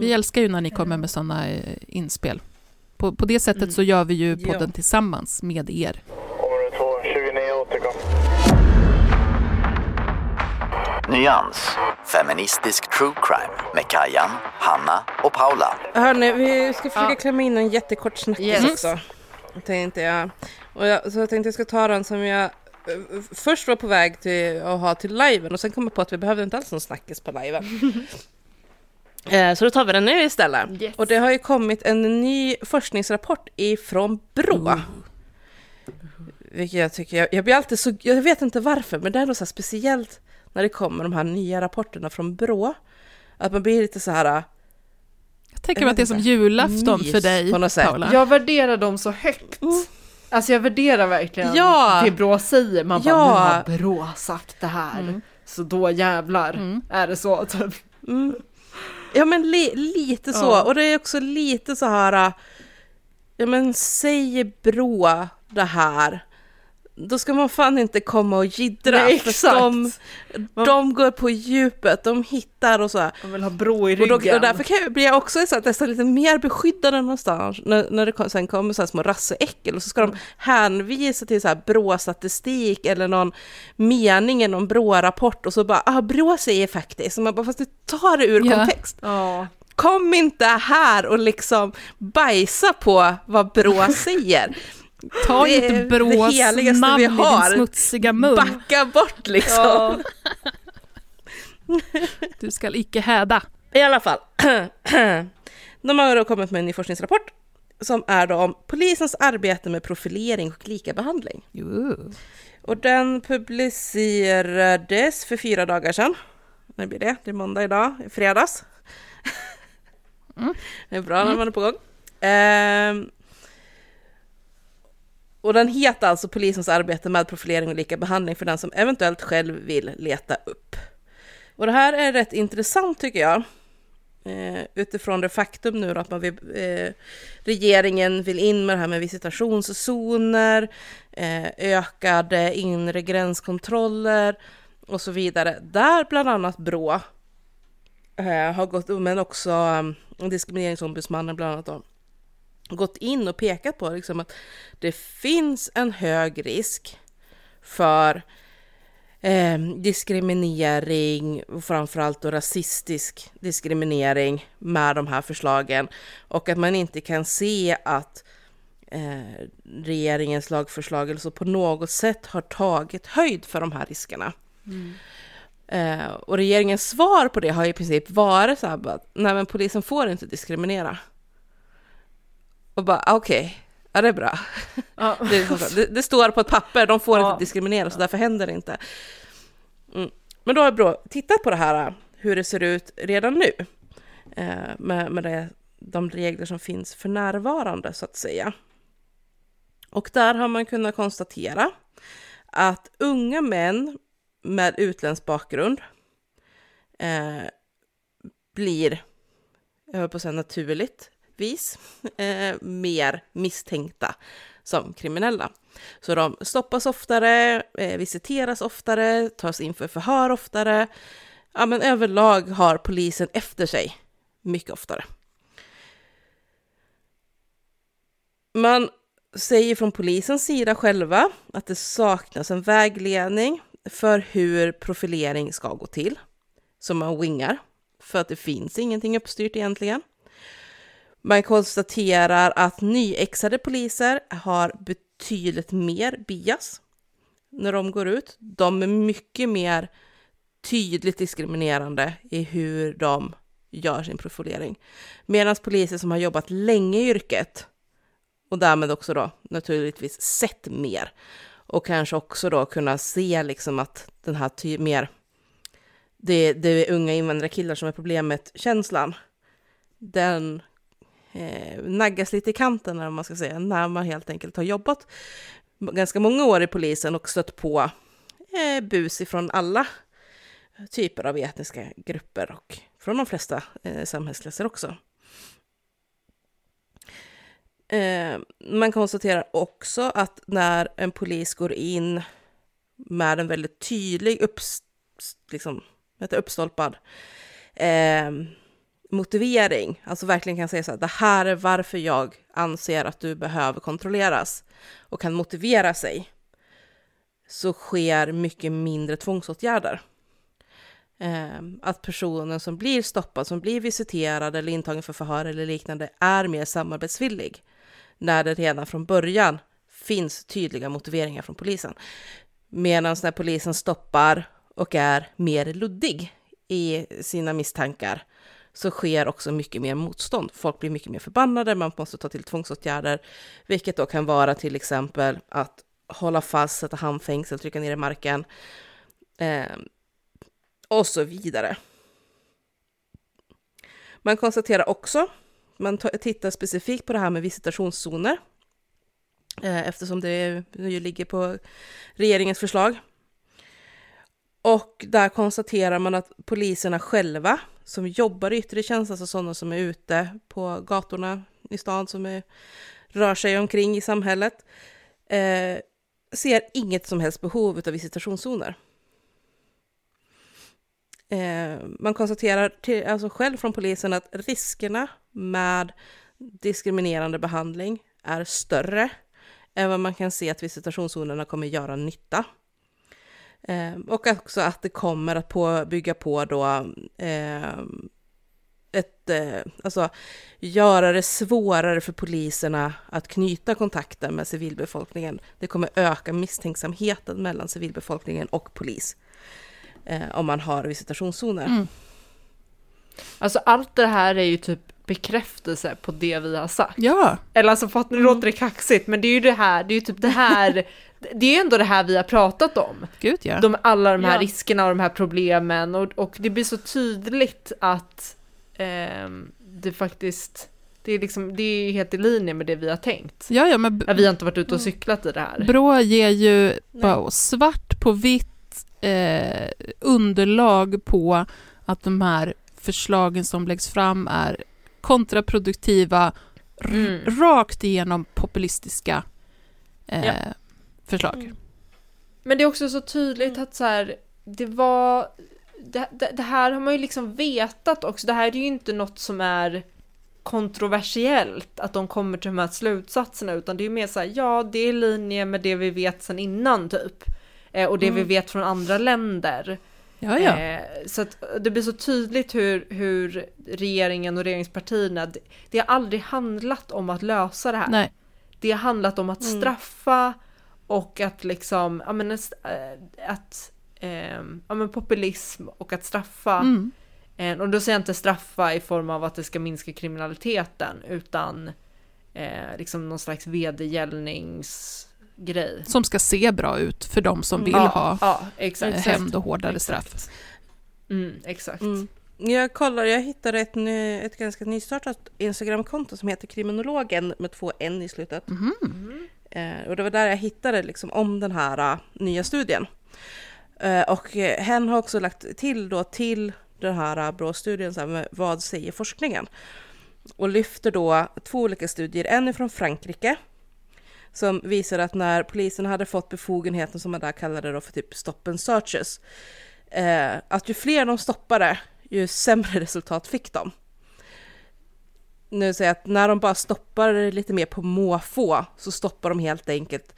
Vi älskar ju när ni kommer med sådana eh, inspel. På, på det sättet Mm. så gör vi ju Ja. podden tillsammans med er. Område 2, 29 återkom. Nyans. Feministisk true crime med Kajan, Hanna och Paula. Hörni, vi ska försöka Ja. klämma in en jättekort snackis Yes. också. Tänkte jag. Och jag. Så jag tänkte jag ska ta den som jag eh, först var på väg till att ha till liven och sen kom jag på att vi behövde inte alls någon snackis på liven. Eh, Så då tar vi den nu istället. Yes. Och det har ju kommit en ny forskningsrapport ifrån Brå. Vilket jag tycker, jag, jag blir alltid så, jag vet inte varför, men det är något så här speciellt när det kommer de här nya rapporterna från Brå. Att man blir lite så här, Jag tänker mig att det är som julafton Mys för dig. Paula. Jag värderar dem så högt. Mm. Alltså jag värderar verkligen Ja. det Brå säger. Man bara, Ja. nu har Brå sagt det här. Mm. Så då jävlar Mm. är det så. Typ. Mm. Ja men li, lite så, Ja. och det är också lite så här, äh, ja men säger Brå det här, då ska man fan inte komma och jiddra. Nej, för. De, de går på djupet, de hittar och så. här. Man vill ha Brå i Och, då, ryggen. och därför kan jag, blir jag också så här, nästan lite mer beskyddande någonstans när, när det kom, sen kommer så här små rasseäckel och så ska Mm. de hänvisa till så här Brå-statistik eller någon mening i någon Brå-rapport och så bara ah, Brå säger faktiskt, och man bara fast du tar det ur Ja. kontext. Ja. Kom inte här och liksom bajsa på vad Brå säger. Ta Det inte det Brås namn vi i har. din smutsiga mun. Backa bort liksom. Ja. Du ska icke häda. I alla fall. De har då kommit med en ny forskningsrapport som är då om polisens arbete med profilering och likabehandling. Och den publicerades för fyra dagar sedan. När blir det? Det är måndag idag, fredags. Det är bra när man är på gång. Ehm, och den heter alltså Polisens arbete med profilering och likabehandling för den som eventuellt själv vill leta upp. Och det här är rätt intressant tycker jag. Eh, utifrån det faktum nu då att man vill, eh, regeringen vill in med det här med visitationszoner, eh, ökade inre gränskontroller och så vidare. Där bland annat Brå eh, har gått, men också um, diskrimineringsombudsmannen bland annat då, gått in och pekat på liksom att det finns en hög risk för eh, diskriminering, och framförallt då rasistisk diskriminering med de här förslagen och att man inte kan se att eh, regeringens lagförslag eller så på något sätt har tagit höjd för de här riskerna. Eh, och regeringens svar på det har i princip varit så här bara, nej men polisen får inte diskriminera. Och bara, ah, okej, ja det är bra. Ja. Det, det, det står på ett papper, de får Ja. inte diskriminera så därför händer det inte. Mm. Men då har Brå tittat på det här, hur det ser ut redan nu. Eh, med med det, de regler som finns för närvarande så att säga. Och där har man kunnat konstatera att unga män med utländsk bakgrund eh, blir, jag höll på att säga naturligt vis, eh, mer misstänkta som kriminella. Så de stoppas oftare, eh, visiteras oftare, tas in för förhör oftare. Ja, men överlag har polisen efter sig mycket oftare. Man säger från polisens sida själva att det saknas en vägledning för hur profilering ska gå till, som man wingar, för att det finns ingenting uppstyrt egentligen. Man konstaterar att nyexade poliser har betydligt mer bias när de går ut. De är mycket mer tydligt diskriminerande i hur de gör sin profilering. Medan poliser som har jobbat länge i yrket och därmed också då naturligtvis sett mer och kanske också då kunna se liksom att den här ty- mer det, det är unga invandrarkillar som är problemet-känslan, den eh, naggas lite i kanten, om man ska säga, när man helt enkelt har jobbat ganska många år i polisen och stött på eh, bus ifrån alla typer av etniska grupper och från de flesta eh, samhällsklasser också. Eh, man konstaterar också att när en polis går in med en väldigt tydlig upps, liksom, uppstolpad eh, motivering, alltså verkligen kan säga så här, det här är varför jag anser att du behöver kontrolleras och kan motivera sig, så sker mycket mindre tvångsåtgärder. Ehm, att personen som blir stoppad, som blir visiterad eller intagen för förhör eller liknande är mer samarbetsvillig när det redan från början finns tydliga motiveringar från polisen. Medan när polisen stoppar och är mer luddig i sina misstankar så sker också mycket mer motstånd. Folk blir mycket mer förbannade, man måste ta till tvångsåtgärder, vilket då kan vara till exempel att hålla fast, sätta handfängsel, trycka ner i marken eh, och så vidare. Man konstaterar också, man tittar specifikt på det här med visitationszoner, eh, eftersom det nu ligger på regeringens förslag. Och där konstaterar man att poliserna själva som jobbar i yttre tjänst, alltså sådana som är ute på gatorna i stan, som är, rör sig omkring i samhället, eh, ser inget som helst behov av visitationszoner. Eh, man konstaterar till, alltså själv från polisen att riskerna med diskriminerande behandling är större än vad man kan se att visitationszonerna kommer göra nytta. Eh, och också att det kommer att på, bygga på då eh, ett, eh, alltså, göra det svårare för poliserna att knyta kontakter med civilbefolkningen. Det kommer öka misstänksamheten mellan civilbefolkningen och polis eh, om man har visitationszoner. Mm. Alltså allt det här är ju typ bekräftelse på det vi har sagt. Ja, Eller alltså för att nu låter det kaxigt, men det är ju det här, det är ju typ det här, det är ju ändå det här vi har pratat om. gud ja. De, alla de här Ja. riskerna och de här problemen och, och det blir så tydligt att ehm, det faktiskt, det är liksom, det är helt i linje med det vi har tänkt. Ja, ja, men vi har inte varit ute och cyklat i det här. Brå ger ju bara svart på vitt eh, underlag på att de här förslagen som läggs fram är kontraproduktiva, Mm. rakt igenom populistiska eh, Ja. Förslag. Men det är också så tydligt att så här, det var, det, det, det här har man ju liksom vetat också, det här är ju inte något som är kontroversiellt att de kommer till de här slutsatserna utan det är ju mer så här, ja det är i linje med det vi vet sedan innan typ. Eh, och det vi vet från andra länder. Ja, ja. Eh, så att det blir så tydligt hur, hur regeringen och regeringspartierna, det, det har aldrig handlat om att lösa det här. Nej. Det har handlat om att Mm. straffa och att liksom, ja men att, att ehm, ja men populism och att straffa. Mm. Eh, och då säger jag inte straffa i form av att det ska minska kriminaliteten utan eh, liksom någon slags vedergällningsgrej. Som ska se bra ut för de som vill ja, ha ja, eh, exakt. hämnd och hårdare Exakt. straff. Mm, exakt. Mm. Jag kollar, jag hittade ett, ny, ett ganska nystartat Instagramkonto som heter Kriminologen med två n i slutet. Mhm. Eh, och det var där jag hittade liksom om den här eh, nya studien. Eh, och hen har också lagt till då till den här eh, uh, BRÅ-studien så här med vad säger forskningen? Och lyfter då två olika studier, en från Frankrike som visar att när polisen hade fått befogenheten som man där kallade då för typ stop and searches, eh, att ju fler de stoppade, ju sämre resultat fick de. Nu säger jag att när de bara stoppar lite mer på måfå så stoppar de helt enkelt,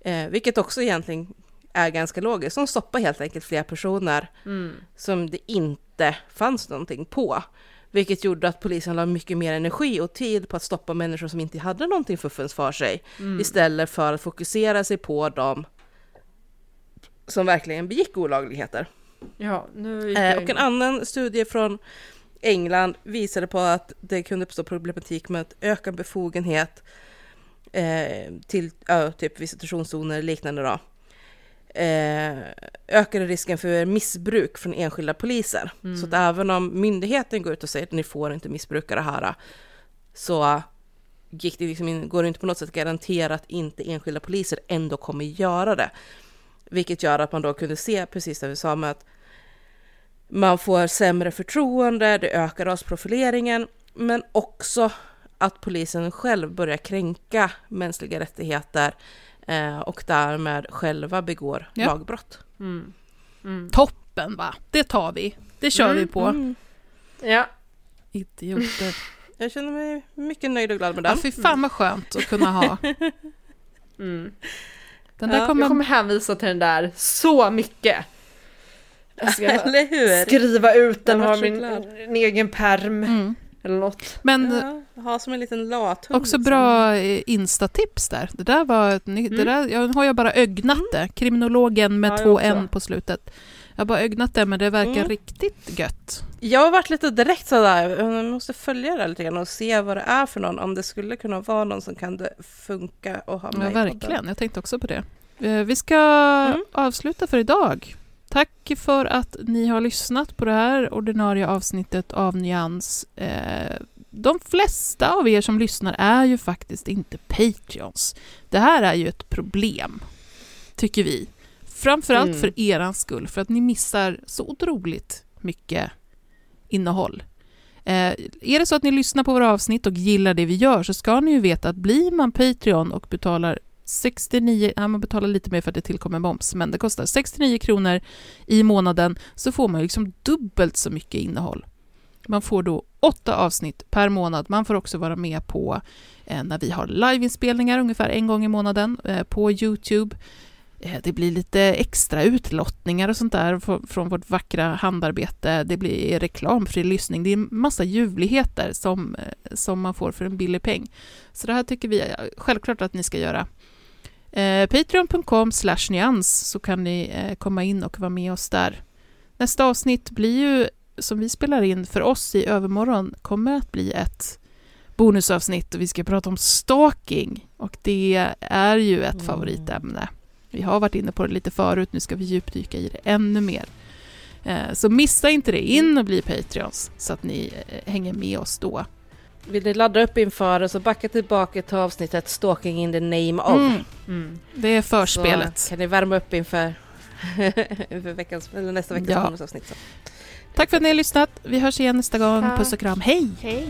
eh, vilket också egentligen är ganska logiskt, de stoppar helt enkelt fler personer Mm. som det inte fanns någonting på. Vilket gjorde att polisen la mycket mer energi och tid på att stoppa människor som inte hade någonting fuffens för sig. Istället för att fokusera sig på dem som verkligen begick olagligheter. Ja, nu Eh, och en annan studie från England visade på att det kunde uppstå problematik med att öka befogenhet eh, till ja, typ visitationszoner och liknande då. Eh, ökade risken för missbruk från enskilda poliser. Så att även om myndigheten går ut och säger att ni får inte missbruka det här så gick det liksom in, går det inte på något sätt garantera att inte enskilda poliser ändå kommer göra det. Vilket gör att man då kunde se precis det vi sa med att man får sämre förtroende, det ökar rasprofileringen, men också att polisen själv börjar kränka mänskliga rättigheter eh, och därmed själva begår Ja. lagbrott. Mm. Mm. Toppen va, det tar vi. Det kör vi på. Mm. Ja, Idioter. Jag känner mig mycket nöjd och glad med Ja, den. fy fan vad skönt att kunna ha. mm. Den där Ja, kommer... jag kommer hänvisa till den där så mycket. Jag ska Eller hur? skriva ut den, Jag ha vart så min en egen perm Mm. eller något. Men Ja, ha som en liten lathund. också liksom. bra eh, instatips där. Det där var ett, ny- det där, jag har ju bara ögnat det. Kriminologen med Ja, jag två också. n på slutet. Jag har bara ögnat det, men det verkar Mm. riktigt gött. Jag har varit lite direkt sådär, jag måste följa det lite grann och se vad det är för någon, om det skulle kunna vara någon som kan det funka och ha Ja, med podden. verkligen. Jag tänkte också på det. Eh, Vi ska Mm. avsluta för idag. Tack för att ni har lyssnat på det här ordinarie avsnittet av Nyans. Eh, De flesta av er som lyssnar är ju faktiskt inte Patreons. Det här är ju ett problem, tycker vi. Framförallt Mm. för eran skull, för att ni missar så otroligt mycket innehåll. Eh, är det så att ni lyssnar på våra avsnitt och gillar det vi gör så ska ni ju veta att blir man Patreon och betalar 69, ja, man betalar lite mer för att det tillkommer moms, men det kostar 69 kronor i månaden så får man liksom dubbelt så mycket innehåll. Man får då åtta avsnitt per månad. Man får också vara med på eh, när vi har liveinspelningar ungefär en gång i månaden eh, på Youtube. Eh, Det blir lite extra utlottningar och sånt där från vårt vackra handarbete. Det blir reklamfri lyssning. Det är en massa ljuvligheter som, eh, som man får för en billig peng. Så det här tycker vi självklart att ni ska göra. Eh, Patreon.com slash nyans så kan ni eh, komma in och vara med oss där. Nästa avsnitt blir ju, som vi spelar in för oss i övermorgon, kommer att bli ett bonusavsnitt och vi ska prata om stalking. Och det är ju ett favoritämne. Vi har varit inne på det lite förut, nu ska vi djupdyka i det ännu mer. Eh, Så missa inte det, in och bli Patreons så att ni eh, hänger med oss då. Vill ni ladda upp inför det så backa tillbaka till avsnittet Stalking in the name of. Mm. Mm. Det är förspelet. Så kan ni värma upp inför, inför veckans, eller nästa veckas Ja. bonusavsnitt. Så. Tack för att ni har lyssnat. Vi hörs igen nästa gång. Tack. Puss och kram. Hej! Hej!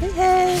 Hej hej!